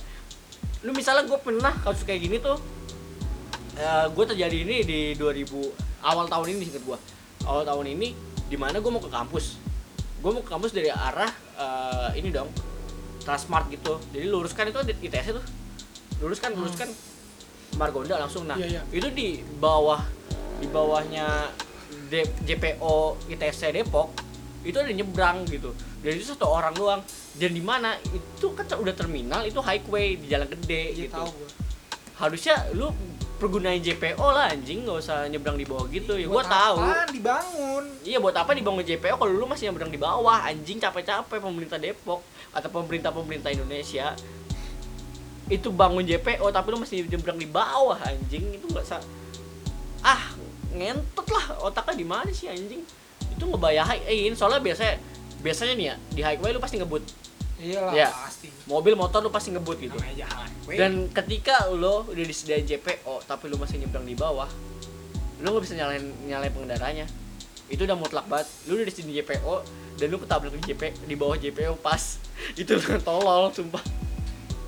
Lu misalnya gue pernah kasus kayak gini tuh gue terjadi ini di 2000 awal tahun ini singkat gue awal tahun ini di mana gue mau ke kampus. Gue mau ke kampus dari arah eh, ini dong Transmart gitu. Jadi luruskan itu ITS tuh. Luruskan Hmm. luruskan Margonda langsung. Nah Iya, iya. itu di bawah di bawahnya JPO ITC Depok itu ada nyebrang gitu. Dan itu satu orang doang. Dan di mana itu kan udah terminal itu highway di jalan gede Iya gitu. tahu gua. harusnya lu pergunain JPO lah anjing. Nggak usah nyebrang di bawah gitu. Ya gua Buat tahu dibangun? Iya buat apa dibangun JPO kalau lu masih nyebrang di bawah? Anjing capek-capek pemerintah Depok atau pemerintah pemerintah Indonesia. Itu bangun JPO tapi lu masih nyebrang di bawah anjing. Itu nggak sa ah ngentot lah otaknya di mana sih anjing? Itu ngebayain soalnya biasanya biasanya nih ya di highway lu pasti ngebut. Iyalah Iya. pasti. mobil motor lu pasti ngebut gitu. Dan ketika lo udah disediain JPO tapi lu masih nyebrang di bawah lu nggak bisa nyalain nyalain pengendaranya. Itu udah mutlak banget. Lu udah disediain JPO dan lu ketabrak di JP di bawah JPO pas. Itu tolol sumpah.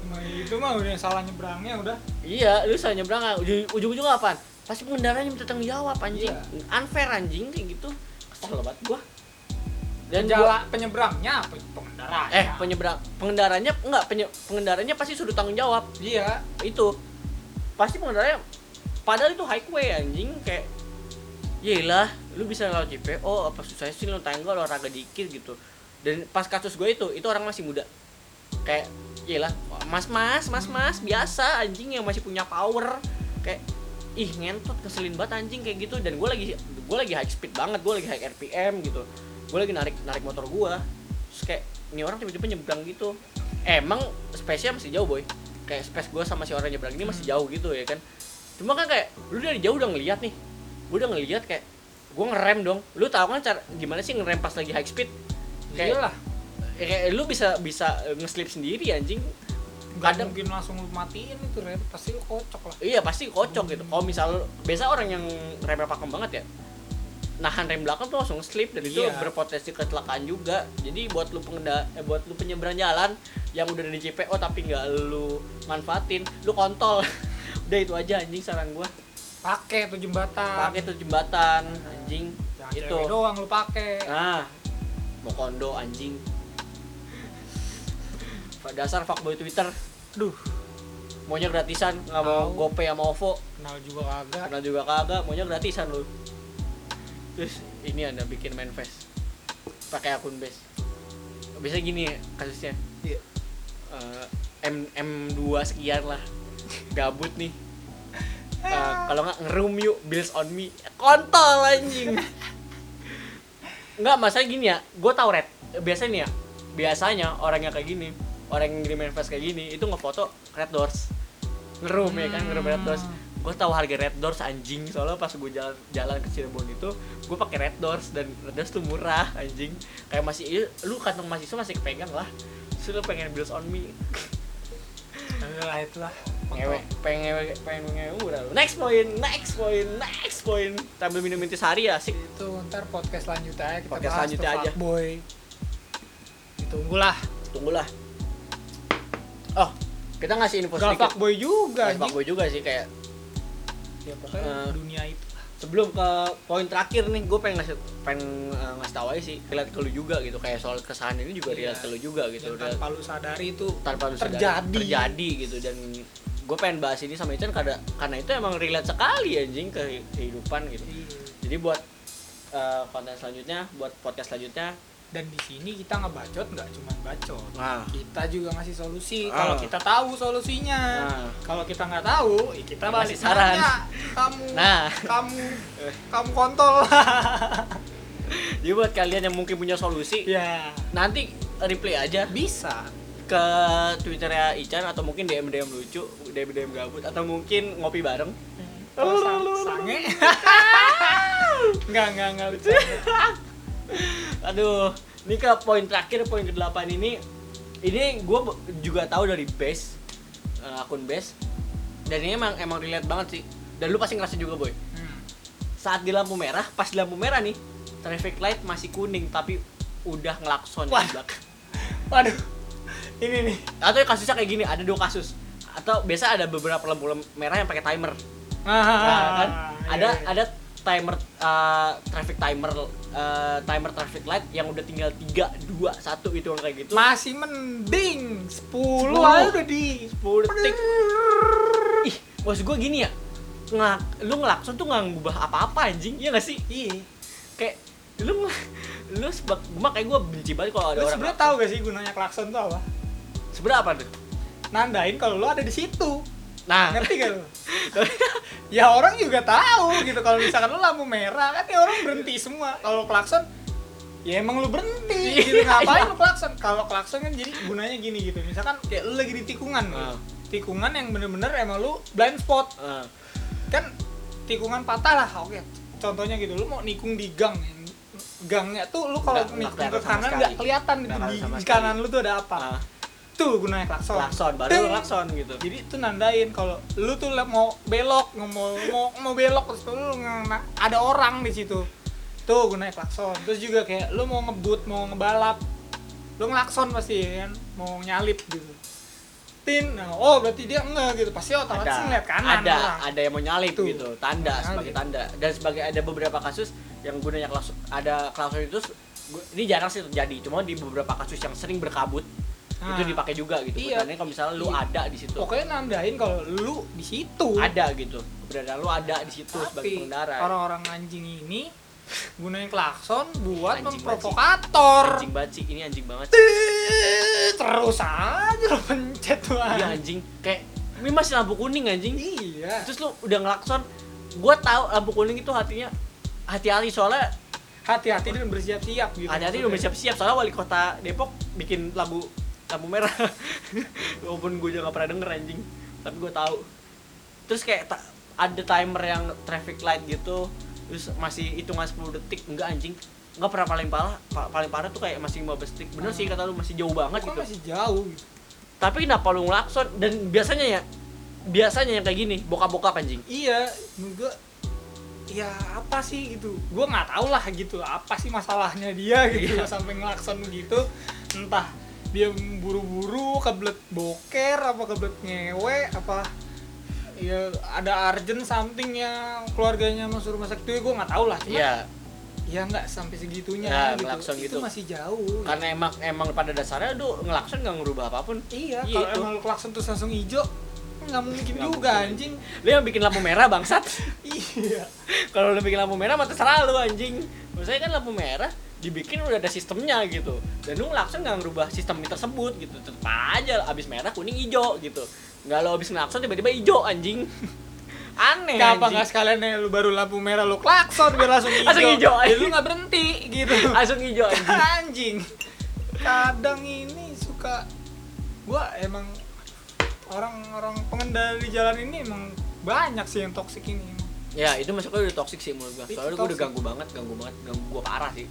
Emang itu mah udah salah nyebrangnya udah. Iya lu salah nyebrang ujung ujung-ujungnya apaan pasti pengendaranya minta tanggung jawab anjing Iya. unfair anjing kayak gitu kesel banget gua dan gua, penyeberangnya apa pengendara eh penyeberang pengendaranya enggak penye, pengendaranya pasti sudah tanggung jawab iya itu pasti pengendaranya padahal itu highway anjing kayak Yelah, lu bisa lewat JPO apa susahnya sih lu tanggul olahraga dikit gitu. Dan pas kasus gue itu, itu orang masih muda. Kayak yelah, mas mas, mas mas, biasa anjing yang masih punya power. Kayak ih ngentot keselin banget anjing kayak gitu. Dan gue lagi gue lagi high speed banget gue lagi high RPM gitu. Gue lagi narik narik motor gue terus kayak ini orang tiba-tiba nyebrang gitu. Emang space-nya masih jauh boy. Kayak space gue sama si orang nyebrang ini masih jauh gitu ya kan. Cuma kan kayak lu dari jauh udah ngeliat nih. Gue udah ngeliat kayak gue ngerem dong. Lu tau kan cara gimana sih ngerem pas lagi high speed? Kayak, iyalah. ya kayak lu bisa bisa nge-slip sendiri anjing kadang mungkin langsung lu matiin itu rem. Pasti lu kocok lah. Iya pasti kocok gitu. Kalau misal biasa orang yang remnya pakem banget ya nahan rem belakang tuh langsung slip dan itu Iya. berpotensi kecelakaan juga. Jadi buat lu pengenda eh, buat lu penyeberang jalan yang udah di JPO tapi nggak lu manfaatin lu kontol. Udah itu aja anjing saran gua. Pakai tuh jembatan. Pakai tuh jembatan anjing. Jangan itu doang lu pakai. Nah mau kondo anjing dasar fuckboy Twitter aduh maunya gratisan nggak mau gopay sama OVO kenal juga kagak Karena juga kagak, maunya gratisan lu. Terus ini anda bikin manifest pakai akun base. Bisa gini ya kasusnya. Iya. Eh, M M2 sekian lah. Gabut nih. Eh, kalau nggak ngerum yuk bills on me kontol anjing nggak masalah gini ya gue tau red biasanya nih ya biasanya orang yang kayak gini orang yang ngirim manifest kayak gini itu ngefoto red doors. Ngerum ya kan ngerum red doors. Gue tahu harga red doors anjing. Soalnya pas gue jalan jalan ke Cirebon itu gue pakai red doors dan red doors tuh murah anjing. Kayak masih iya, lu kantong mahasiswa masih kepegang lah. Lu pengen bills on me. Lah itulah. Ngewe pengen ngewe pengen ngewe murah lu next point next point next point. Sambil minum intisari asik. Itu ntar podcast selanjutnya aja kita Podcast bahas selanjutnya aja. fuckboy. Ditunggulah. Tunggulah oh kita ngasih info gak sedikit. fuckboy juga anjing. fuckboy juga sih kayak ya pokoknya Eh, dunia itu. Sebelum ke poin terakhir nih gue pengen ngasih pengen eh, ngasih tahu aja sih relate ke lu juga gitu. Kayak soal kesalahan ini juga Iya. relate ke lu juga gitu. Dan tanpa lu sadari itu tanpa lu sadari terjadi. terjadi gitu. Dan gue pengen bahas ini sama Ican karena karena itu emang relate sekali anjing ke kehidupan gitu. Iya. jadi buat eh, konten selanjutnya buat podcast selanjutnya dan di sini kita ngebacot nggak cuma bacot. Nah kita juga ngasih solusi. Ah. kalau kita tahu solusinya. Nah. kalau kita nggak tahu ya kita balik saran. kamu Nah. kamu kamu kontol. Jadi buat kalian yang mungkin punya solusi ya. nanti reply aja. Bisa. Ke twitternya Ican atau mungkin DM DM lucu DM DM gabut atau mungkin ngopi bareng. Oh, sang- sange. nggak nggak nggak lucu aduh ini ke poin terakhir poin ke delapan ini ini gue juga tahu dari base eh, akun base. Dan ini emang emang relate banget sih. Dan lu pasti ngerasa juga boy. Hmm. saat di lampu merah pas di lampu merah nih traffic light masih kuning tapi udah ngelakson Wah. di belakang. waduh. Ini nih. Atau kasusnya kayak gini ada dua kasus. Atau biasa ada beberapa lampu merah yang pakai timer. Ah, Nah, kan? Iya, ada iya. ada timer uh, traffic timer uh, timer traffic light yang udah tinggal 3 2 1 gitu kayak gitu. masih mending 10 Sepuluh. aja udah di 10 detik. Ih, maksud gue gini ya. Ngelak, lu ngelakson tuh nggak ngubah apa-apa anjing. Iya gak sih? iya Kayak lu lu sebab kayak gue benci banget kalau ada lu orang sebenarnya ngelakson. tahu gak sih gunanya klakson tuh apa Sebenarnya apa tuh? nandain kalau lu ada di situ Nah, ngerti gak lu? Ya orang juga tahu gitu kalau misalkan lu lampu merah kan ya orang berhenti semua. Kalau klakson ya emang lu berhenti gitu. Iya, ngapain iya. lu klakson? Kalau klakson kan jadi gunanya gini gitu. Misalkan kayak lu lagi di tikungan. Ah. tikungan yang bener-bener emang lu blind spot. Uh, kan tikungan patah lah oke. Contohnya gitu lu mau nikung di gang gangnya tuh lu kalau nikung ke kanan nggak kelihatan Nggak itu di, kanan lu tuh ada apa? Uh, tuh gunanya klakson. Klakson baru Ding. lu klakson gitu. jadi itu nandain kalau lu tuh mau belok mau mau mau belok terus lu nge- ada orang di situ tuh gunanya klakson. Terus juga kayak lu mau ngebut mau ngebalap lu ngelakson pasti ya kan? Mau nyalip gitu. Tin nah, oh berarti dia enggak gitu. Pasti otomatis ngeliat kanan ada orang. ada yang mau nyalip Tuh. gitu. Tanda sebagai tanda. Dan sebagai ada beberapa kasus yang gunanya klakson ada klakson itu ini jarang sih terjadi. Cuma di beberapa kasus yang sering berkabut Nah, itu dipakai juga gitu Iya. Kalau misalnya lu Iya. ada di situ. Pokoknya nandain kalau lu di situ. Ada gitu. Keberadaan lu ada di situ sebagai tapi pengendara. orang-orang anjing ini gunanya klakson buat Anjing memprovokator. Anjing banget sih ini anjing banget. Tit, terus aja lo pencet tuh iya anjing. anjing kayak ini masih lampu kuning anjing. Iya. Terus lu udah ngelakson. Gua tahu lampu kuning itu hatinya hati-hati soalnya hati-hati dan bersiap-siap gitu hati-hati maksudnya. bersiap-siap. Soalnya wali kota Depok bikin lampu lampu merah. Walaupun gue juga gak pernah denger anjing. Tapi gue tahu. Terus kayak ta- ada timer yang traffic light gitu terus masih hitungan 10 detik. Enggak anjing. Enggak pernah paling parah pa- paling parah tuh kayak masih 15 detik. Bener sih kata lu masih jauh banget Kok gitu. masih jauh gitu? Tapi kenapa lu ngelakson? Dan biasanya ya biasanya yang kayak gini bokap-bokap anjing. Iya gua ya apa sih gitu? Gua nggak tahu lah gitu apa sih masalahnya dia gitu Iya. sampai ngelakson begitu entah dia buru-buru kebelet boker apa kebelet ngewe apa? Ya ada urgent something yang keluarganya masuk rumah sakit itu gue nggak tahu lah cuma iya. Ya nggak sampai segitunya Ya, gitu. ngelakson itu gitu. masih jauh karena emang emang pada dasarnya lu ngelakson gak ngerubah apa pun. Iya Iya, kalau emang lu klakson terus langsung hijau nggak mungkin Nggak juga mungkin. anjing. Lu yang bikin lampu merah bangsat. Iya. Kalau lu bikin lampu merah mah terserah lu anjing. Maksudnya kan lampu merah dibikin udah ada sistemnya gitu. Dan lu ngelakson nggak ngerubah sistem tersebut gitu. Tetep aja abis merah kuning hijau gitu. Nggak lo abis ngelakson tiba-tiba hijau anjing. Aneh Kenapa nggak sekalian ya lu baru lampu merah lu klakson biar langsung hijau. Langsung hijau, Ya, lu nggak berhenti gitu. langsung hijau anjing. Anjing. Kadang ini suka gua emang orang-orang pengendara di jalan ini emang banyak sih yang toksik ini. ya itu masuknya udah toxic sih menurut gua. Soalnya gua udah ganggu banget ganggu banget ganggu gua parah sih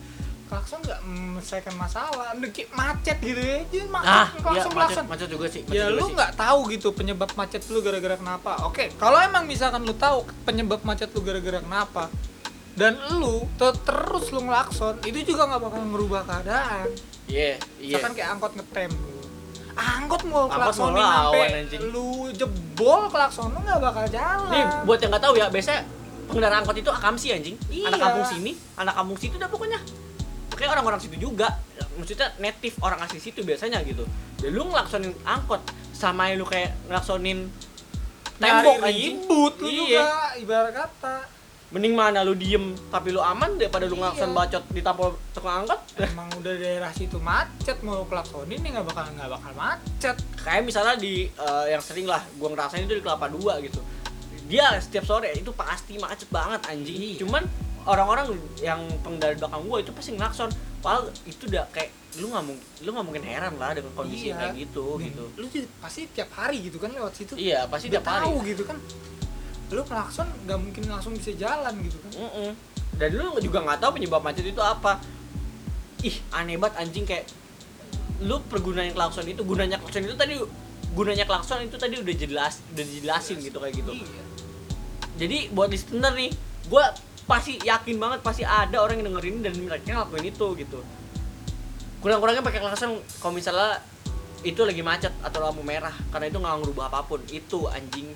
Klakson nggak menyelesaikan masalah, kayak macet gitu ya. Jadi macet, ah iya klakson, macet klakson. macet juga sih macet Ya juga lu nggak tahu gitu penyebab macet lu gara-gara kenapa. Oke, kalau emang misalkan lu tahu penyebab macet lu gara-gara kenapa dan lu te- terus lu ngelakson, itu juga nggak bakal ngerubah keadaan. iya iya Misalkan kayak angkot ngetem. Angkot mau lawan, sampai lu jebol klakson lu nggak bakal jalan. nih buat yang nggak tahu ya biasanya pengendara angkot itu akamsi anjing Iya. anak kampung sini anak kampung situ udah pokoknya kayak orang-orang situ juga maksudnya native orang asli situ biasanya gitu dan lu ngelaksonin angkot sama lu kayak ngelaksonin tembok Nyari ribut lu Iya. juga ibarat kata. mending mana lu diem tapi lu aman daripada lu Iya. ngelakson bacot ditampol tukang angkot Emang udah daerah situ macet mau klaksonin ya nggak bakal nggak bakal macet. kayak misalnya di eh, yang sering lah gua ngerasain itu di kelapa dua gitu dia setiap sore itu pasti macet banget anjing Iya. cuman orang-orang yang pengendara belakang gua itu pasti ngelakson. Padahal itu udah kayak lu nggak mungkin lu nggak mungkin heran lah dengan kondisi Iya. kayak gitu Nih, gitu. Lu pasti tiap hari gitu kan lewat situ. iya pasti tiap hari. tahu gitu kan. Lu klakson nggak mungkin langsung bisa jalan gitu kan. Mm-mm. dan lu juga nggak tahu penyebab macet itu apa. Ih aneh banget anjing kayak lu pergunaan klakson itu gunanya klakson itu tadi gunanya klakson itu tadi udah jelas udah dijelasin gitu kayak gitu. Iya. Jadi buat listener nih gue pasti yakin banget pasti ada orang yang dengerin dan mereka ngelakuin itu gitu. Kurang-kurangnya pakai klakson kalau misalnya itu lagi macet atau lampu merah karena itu nggak ngerubah apa pun. Itu anjing.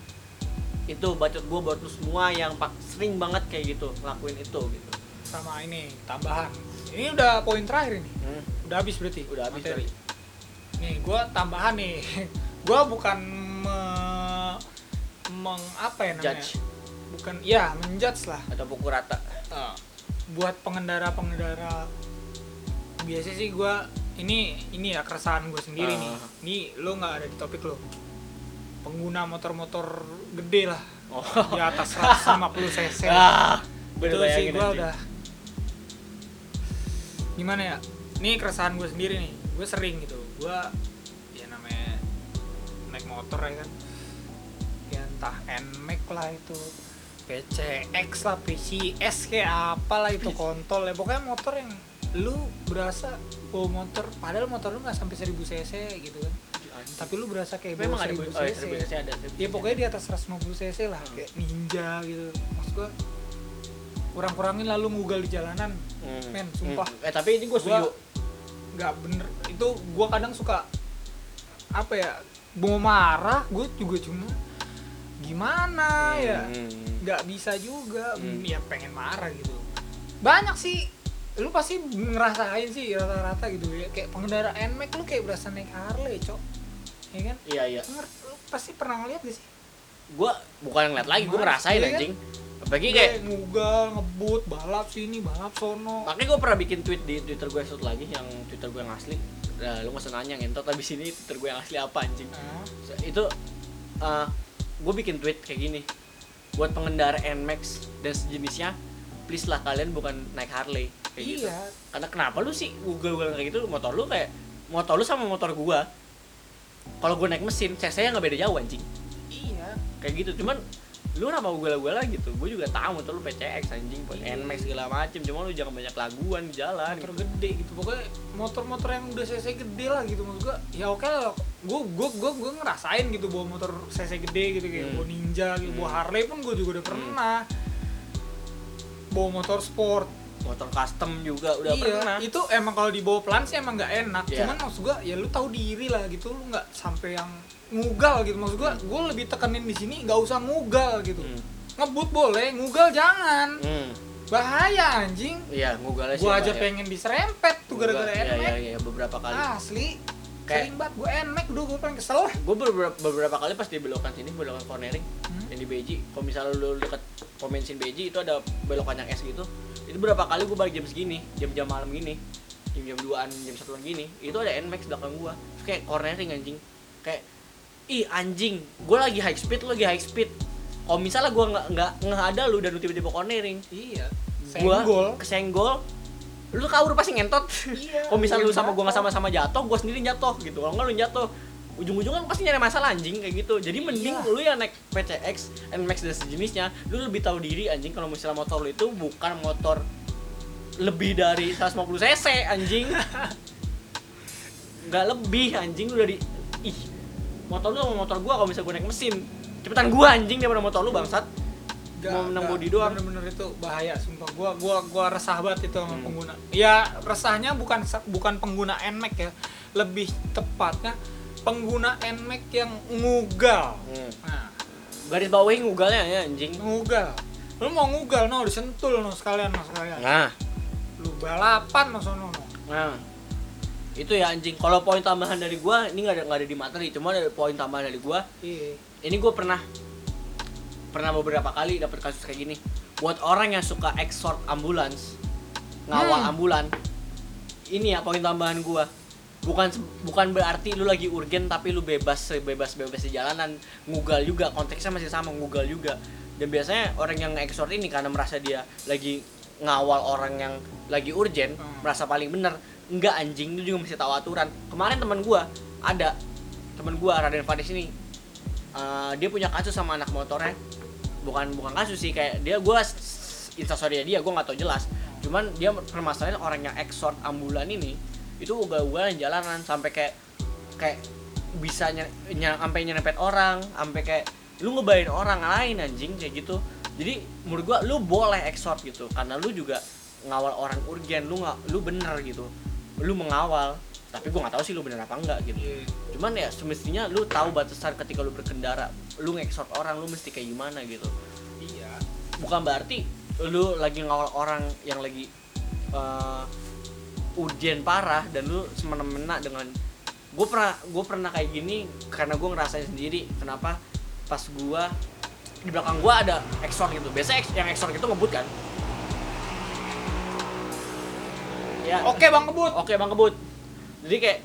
Itu bacot gue buat lu semua yang pak sering banget kayak gitu ngelakuin itu gitu. Sama ini tambahan. Ini udah poin terakhir ini. Hmm, udah habis berarti? Udah habis materi. tadi nih gua tambahan nih. Gua bukan me, meng apa ya namanya? Judge bukan ya menjudge lah. Atau pukul rata. Eh, buat pengendara-pengendara biasa sih gua ini ini ya keresahan gue sendiri nih. Ah. ini lo nggak ada di topik lo. Pengguna motor-motor gede lah. Oh. Di atas 150 cc. Ah gue itu sih gue udah. Gimana ya? Ini keresahan gue sendiri nih. Gue sering gitu. Gue ya namanya naik motor ya kan. Ya entah NMAX lah itu PCX lah PCS kayak apalah itu kontol ya. Pokoknya motor yang lu berasa bawa motor padahal motor lu nggak sampai 1000 cc gitu kan. Tapi lu berasa kayak Tapi emang bawa ada 1000 bu- oh, iya, cc 1000 cc ada ya pokoknya di atas 150 cc lah Hmm. kayak ninja gitu. Maksud gua kurang-kurangin lalu ngugal di jalanan. Hmm. men sumpah. Hmm. eh tapi ini gue setuju. Gua- nggak bener. Itu gua kadang suka apa ya mau marah gue juga cuma gimana ya? Hmm. nggak bisa juga. Hmm. ya pengen marah gitu. Banyak sih. Lu pasti ngerasain sih rata-rata gitu ya. Kayak pengendara NMAX lu kayak berasa naik Harley cok. Ya kan? Iya iya. Lu pasti pernah ngeliat gak sih? Gue bukan ngeliat lagi gue Mas, ngerasain iya kan? anjing. Apalagi Kayak ngugal ngebut balap sini balap sono. Makanya gue pernah bikin tweet di twitter gue satu lagi yang twitter gue yang asli. Nah, lu gak usah nanya ngentot abis ini twitter gue yang asli apa anjing. So, itu gue bikin tweet kayak gini. Buat pengendara Nmax dan sejenisnya please lah kalian bukan naik Harley kayak gitu. Iya. Karena kenapa lu sih gue kayak gitu? Motor lu kayak motor lu sama motor gua. Kalau gue naik mesin cc nya nggak beda jauh anjing. Iya. Kayak gitu. Cuman lu kenapa gue gue lah gitu gue juga tahu motor lu PCX anjing Iya. Nmax segala macem. Cuma lu jangan banyak laguan di jalan motor gede gitu. Pokoknya motor-motor yang udah cc gede lah gitu maksud gua. Ya oke lah. Gua gua gua gua ngerasain gitu bawa motor cc gede gitu. Kayak Hmm. bawa ninja gitu bawa Hmm. Harley pun gua juga udah Hmm. pernah. Bawa motor sport. Motor custom juga udah iya pernah. itu emang kalau dibawa pelan sih emang nggak enak. Iya. cuman maksud gua ya lu tahu diri lah gitu. Lu nggak sampai yang ngugal gitu. Maksud gua gua lebih tekenin di sini nggak usah ngugal gitu. Hmm. ngebut boleh ngugal jangan. Hmm. bahaya anjing. Iya sih gua aja Mbak, ya. pengen diserempet tuh gara-gara iya, NMAX iya, iya, beberapa kali. Asli. Kayak- sering banget gue NMAX udah gue paling kesel. Gue beberapa, beberapa kali pas di belokan sini belokan cornering Hmm. yang di Beji. Kalau misalnya lu deket pom bensin Beji itu ada belokan yang S gitu. Itu berapa kali gue balik jam segini jam-jam malam gini jam-jam 2an jam satuan gini itu ada Nmax belakang gue kayak cornering anjing. Kayak ih anjing. Gue lagi high speed lu lagi high speed. Kalau misalnya gue nggak nggak nggak ada lu dan lu tiba-tiba cornering iya. Gua senggol. kesenggol. Lu kabur pasti ngentot. Iya, kalau misalnya lu sama gua nggak sama-sama jatuh gua sendiri jatuh gitu. Kalau nggak lu jatuh ujung-ujungnya pasti nyari masalah anjing kayak gitu. Jadi mending Iya. lu yang naik PCX NMAX dan sejenisnya lu lebih tahu diri anjing kalau misalnya motor lu itu bukan motor lebih dari 150 cc anjing. Nggak lebih anjing lu dari ih motor lu sama motor gua kalau misalnya gua naik mesin. Cepetan gua anjing daripada motor lu bangsat. Mau menang body doang. bener-bener itu bahaya sumpah. Gua gua gua resah banget itu sama Hmm. pengguna. Ya resahnya bukan bukan pengguna NMAX ya. Lebih tepatnya pengguna NMAX yang ngugal. Hmm. nah. Garis bawahi ngugalnya ya anjing. Ngugal. Lu mau ngugal no disentul no sekalian no sekalian. Nah. Lu balapan no sono no. Nah, itu ya anjing. Kalau poin tambahan dari gua ini nggak ada nggak ada di materi, cuma ada poin tambahan dari gua. iya Ini gua pernah pernah beberapa kali dapat kasus kayak gini. Buat orang yang suka exhort ambulans, ngawal Hmm. ambulan. Ini ya poin tambahan gua. Bukan bukan berarti lu lagi urgen tapi lu bebas bebas bebas di jalanan ngugal juga konteksnya masih sama ngugal juga dan biasanya orang yang exhort ini karena merasa dia lagi ngawal orang yang lagi urgen Hmm. merasa paling bener enggak anjing lu juga mesti tahu aturan. Kemarin teman gua ada teman gua Raden Fadis ini eh, dia punya kasus sama anak motornya. Bukan bukan kasus sih kayak dia gua instastory dia gua nggak tahu jelas. Cuman dia permasalahan orang yang exhort ambulan ini itu ugal-ugalan jalanan sampai kayak kayak bisa ny sampai nyerempet orang sampai kayak lu ngebayin orang lain anjing kayak gitu. Jadi menurut gua lu boleh exhort gitu karena lu juga ngawal orang urgen lu nggak lu bener gitu lu mengawal tapi gua nggak tahu sih lu bener apa enggak gitu. Iya. Cuman ya semestinya lu tahu batasan ketika lu berkendara lu nge-exhort orang lu mesti kayak gimana gitu. Iya. Bukan berarti lu lagi ngawal orang yang lagi uh, urgen parah dan lu semena-mena dengan gue pernah gue pernah kayak gini karena gue ngerasain sendiri kenapa pas gue di belakang gue ada exhort gitu. Biasa yang exhort itu ngebut kan ya oke bang kebut Oke bang kebut. Jadi kayak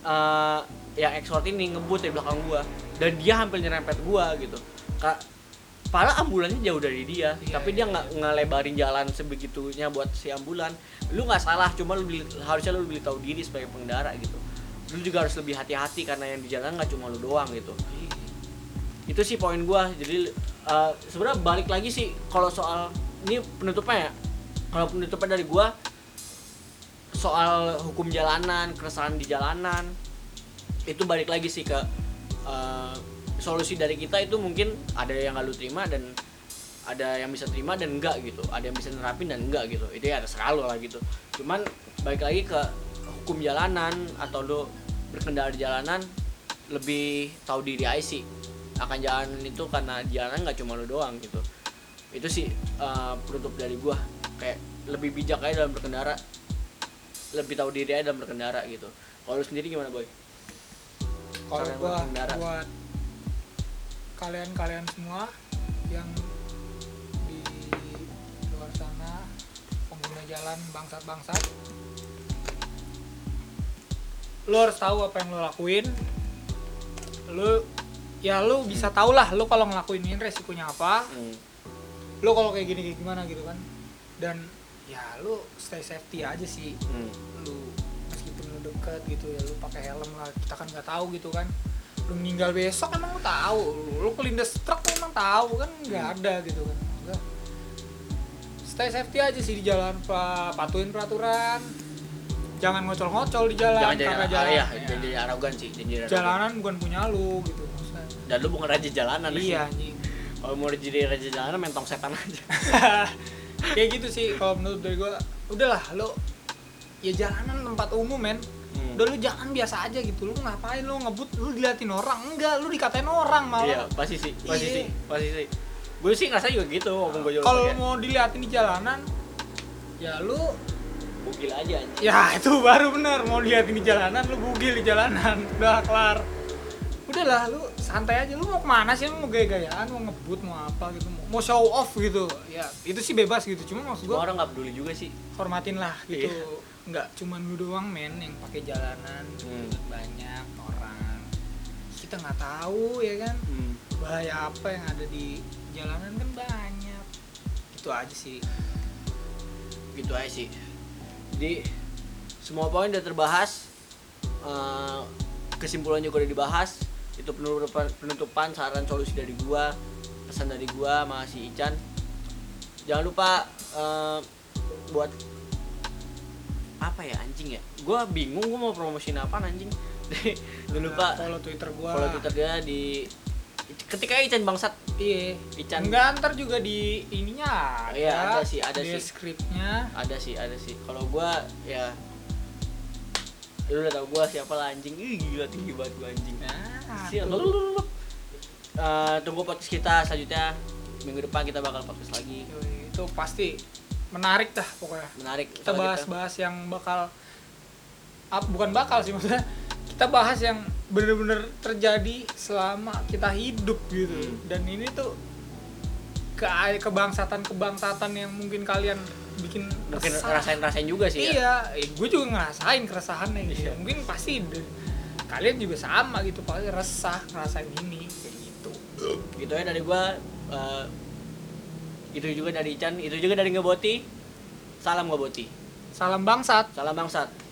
eh yang ekspor ini ngebut di belakang gua dan dia hampir nyerempet gua gitu. Kak, padahal ambulannya jauh dari dia, Iya, tapi iya, dia nggak ngelebarin jalan sebegitunya buat si ambulan. Lu nggak salah, cuma lu beli- harusnya lu lebih tahu diri sebagai pengendara gitu. Lu juga harus lebih hati-hati karena yang di jalan nggak cuma lu doang gitu. Itu sih poin gua. Jadi eh, sebenarnya balik lagi sih kalau soal ini penutupnya ya. Kalau penutupnya dari gua soal hukum jalanan, keresahan di jalanan itu balik lagi sih ke eh, solusi dari kita itu mungkin ada yang nggak lu terima dan ada yang bisa terima dan enggak gitu. Ada yang bisa nerapin dan enggak gitu. Itu ya terserah lu lah gitu. Cuman balik lagi ke hukum jalanan atau lu berkendara di jalanan lebih tahu diri aja sih. Akan jalanan itu karena jalanan nggak cuma lu doang gitu. Itu sih eh, penutup dari gua. Kayak lebih bijak aja dalam berkendara lebih tahu diri aja dalam berkendara gitu. Kalau lu sendiri gimana boy? Kalau gua berkendara. buat kalian-kalian semua yang di luar sana pengguna jalan bangsat-bangsat lo harus tahu apa yang lo lakuin. Lo ya lo bisa tau lah lo kalau ngelakuin ini resikonya apa. Hmm. lo kalau kayak gini kayak gimana gitu kan. Dan ya lo stay safety aja sih. Hmm. lu meskipun lu deket gitu ya lu pakai helm lah kita kan nggak tahu gitu kan. Lu meninggal besok emang lu tahu. Lu, lu kelindes truk lu emang tahu kan nggak Hmm. ada gitu kan. Enggak. stay safety aja sih di jalan pa- patuhin peraturan. Jangan ngocol-ngocol di jalan jangan jadi karena anak jalan ya, ya, jadi arogan sih jadi arogan. jalanan bukan punya lu gitu maksudnya. Dan lu bukan raja jalanan. Iya anjing. Kalau mau jadi raja jalanan mentong setan aja kayak gitu sih kalau menurut dari gua udahlah lo ya jalanan tempat umum men. Hmm. udah lu jangan biasa aja gitu lu ngapain lu ngebut lu diliatin orang enggak lu dikatain orang malah. Iya pasti sih pasti Iya. sih pasti sih. Gue sih ngerasa juga gitu walaupun gue kalau mau diliatin di jalanan ya lu bugil aja anjing. Ya itu baru bener mau diliatin di jalanan lu bugil di jalanan udah kelar. Udahlah lu santai aja lu mau ke mana sih lu mau gaya-gayaan mau ngebut mau apa gitu mau, show off gitu. Ya itu sih bebas gitu. Cuma maksud gua orang nggak peduli juga sih. Hormatin lah gitu. Iya. nggak cuman lu doang men yang pakai jalanan Hmm. banyak orang. Kita nggak tahu ya kan? Hmm. bahaya apa yang ada di jalanan kan banyak. Itu aja sih. Gitu aja sih. Jadi semua poin udah terbahas. Eh, kesimpulan juga udah dibahas. Itu penutupan penutupan saran solusi dari gua pesan dari gua sama si Ican. Jangan lupa eh, buat apa ya anjing ya? Gua bingung gua mau promosiin apa anjing. Jangan lupa follow twitter gua. follow twitter dia di ketika Ican bangsat. Iya. Ican. Enggak ntar juga di ininya ada. Iya, ada sih, ada di sih. skripnya ada sih ada sih. Kalau gua ya lu udah tau gua siapa lah anjing. Ih, gila tinggi banget gua anjing. Nah Sial. tuh. Eh, tunggu podcast kita selanjutnya. Minggu depan kita bakal podcast lagi. Itu pasti menarik dah pokoknya. Menarik kita bahas-bahas yang bakal up, bukan bakal sih maksudnya kita bahas yang bener-bener terjadi selama kita hidup gitu. Hmm. dan ini tuh ke kebangsatan kebangsatan yang mungkin kalian bikin mungkin rasain rasain juga sih ya? Iya eh, gue juga ngerasain keresahannya gitu. Iya. mungkin pasti kalian juga sama gitu pasti resah ngerasain ini kayak gitu ya dari gua eh, itu juga dari Ican itu juga dari Ngeboti salam Ngeboti salam bangsat. Salam bangsat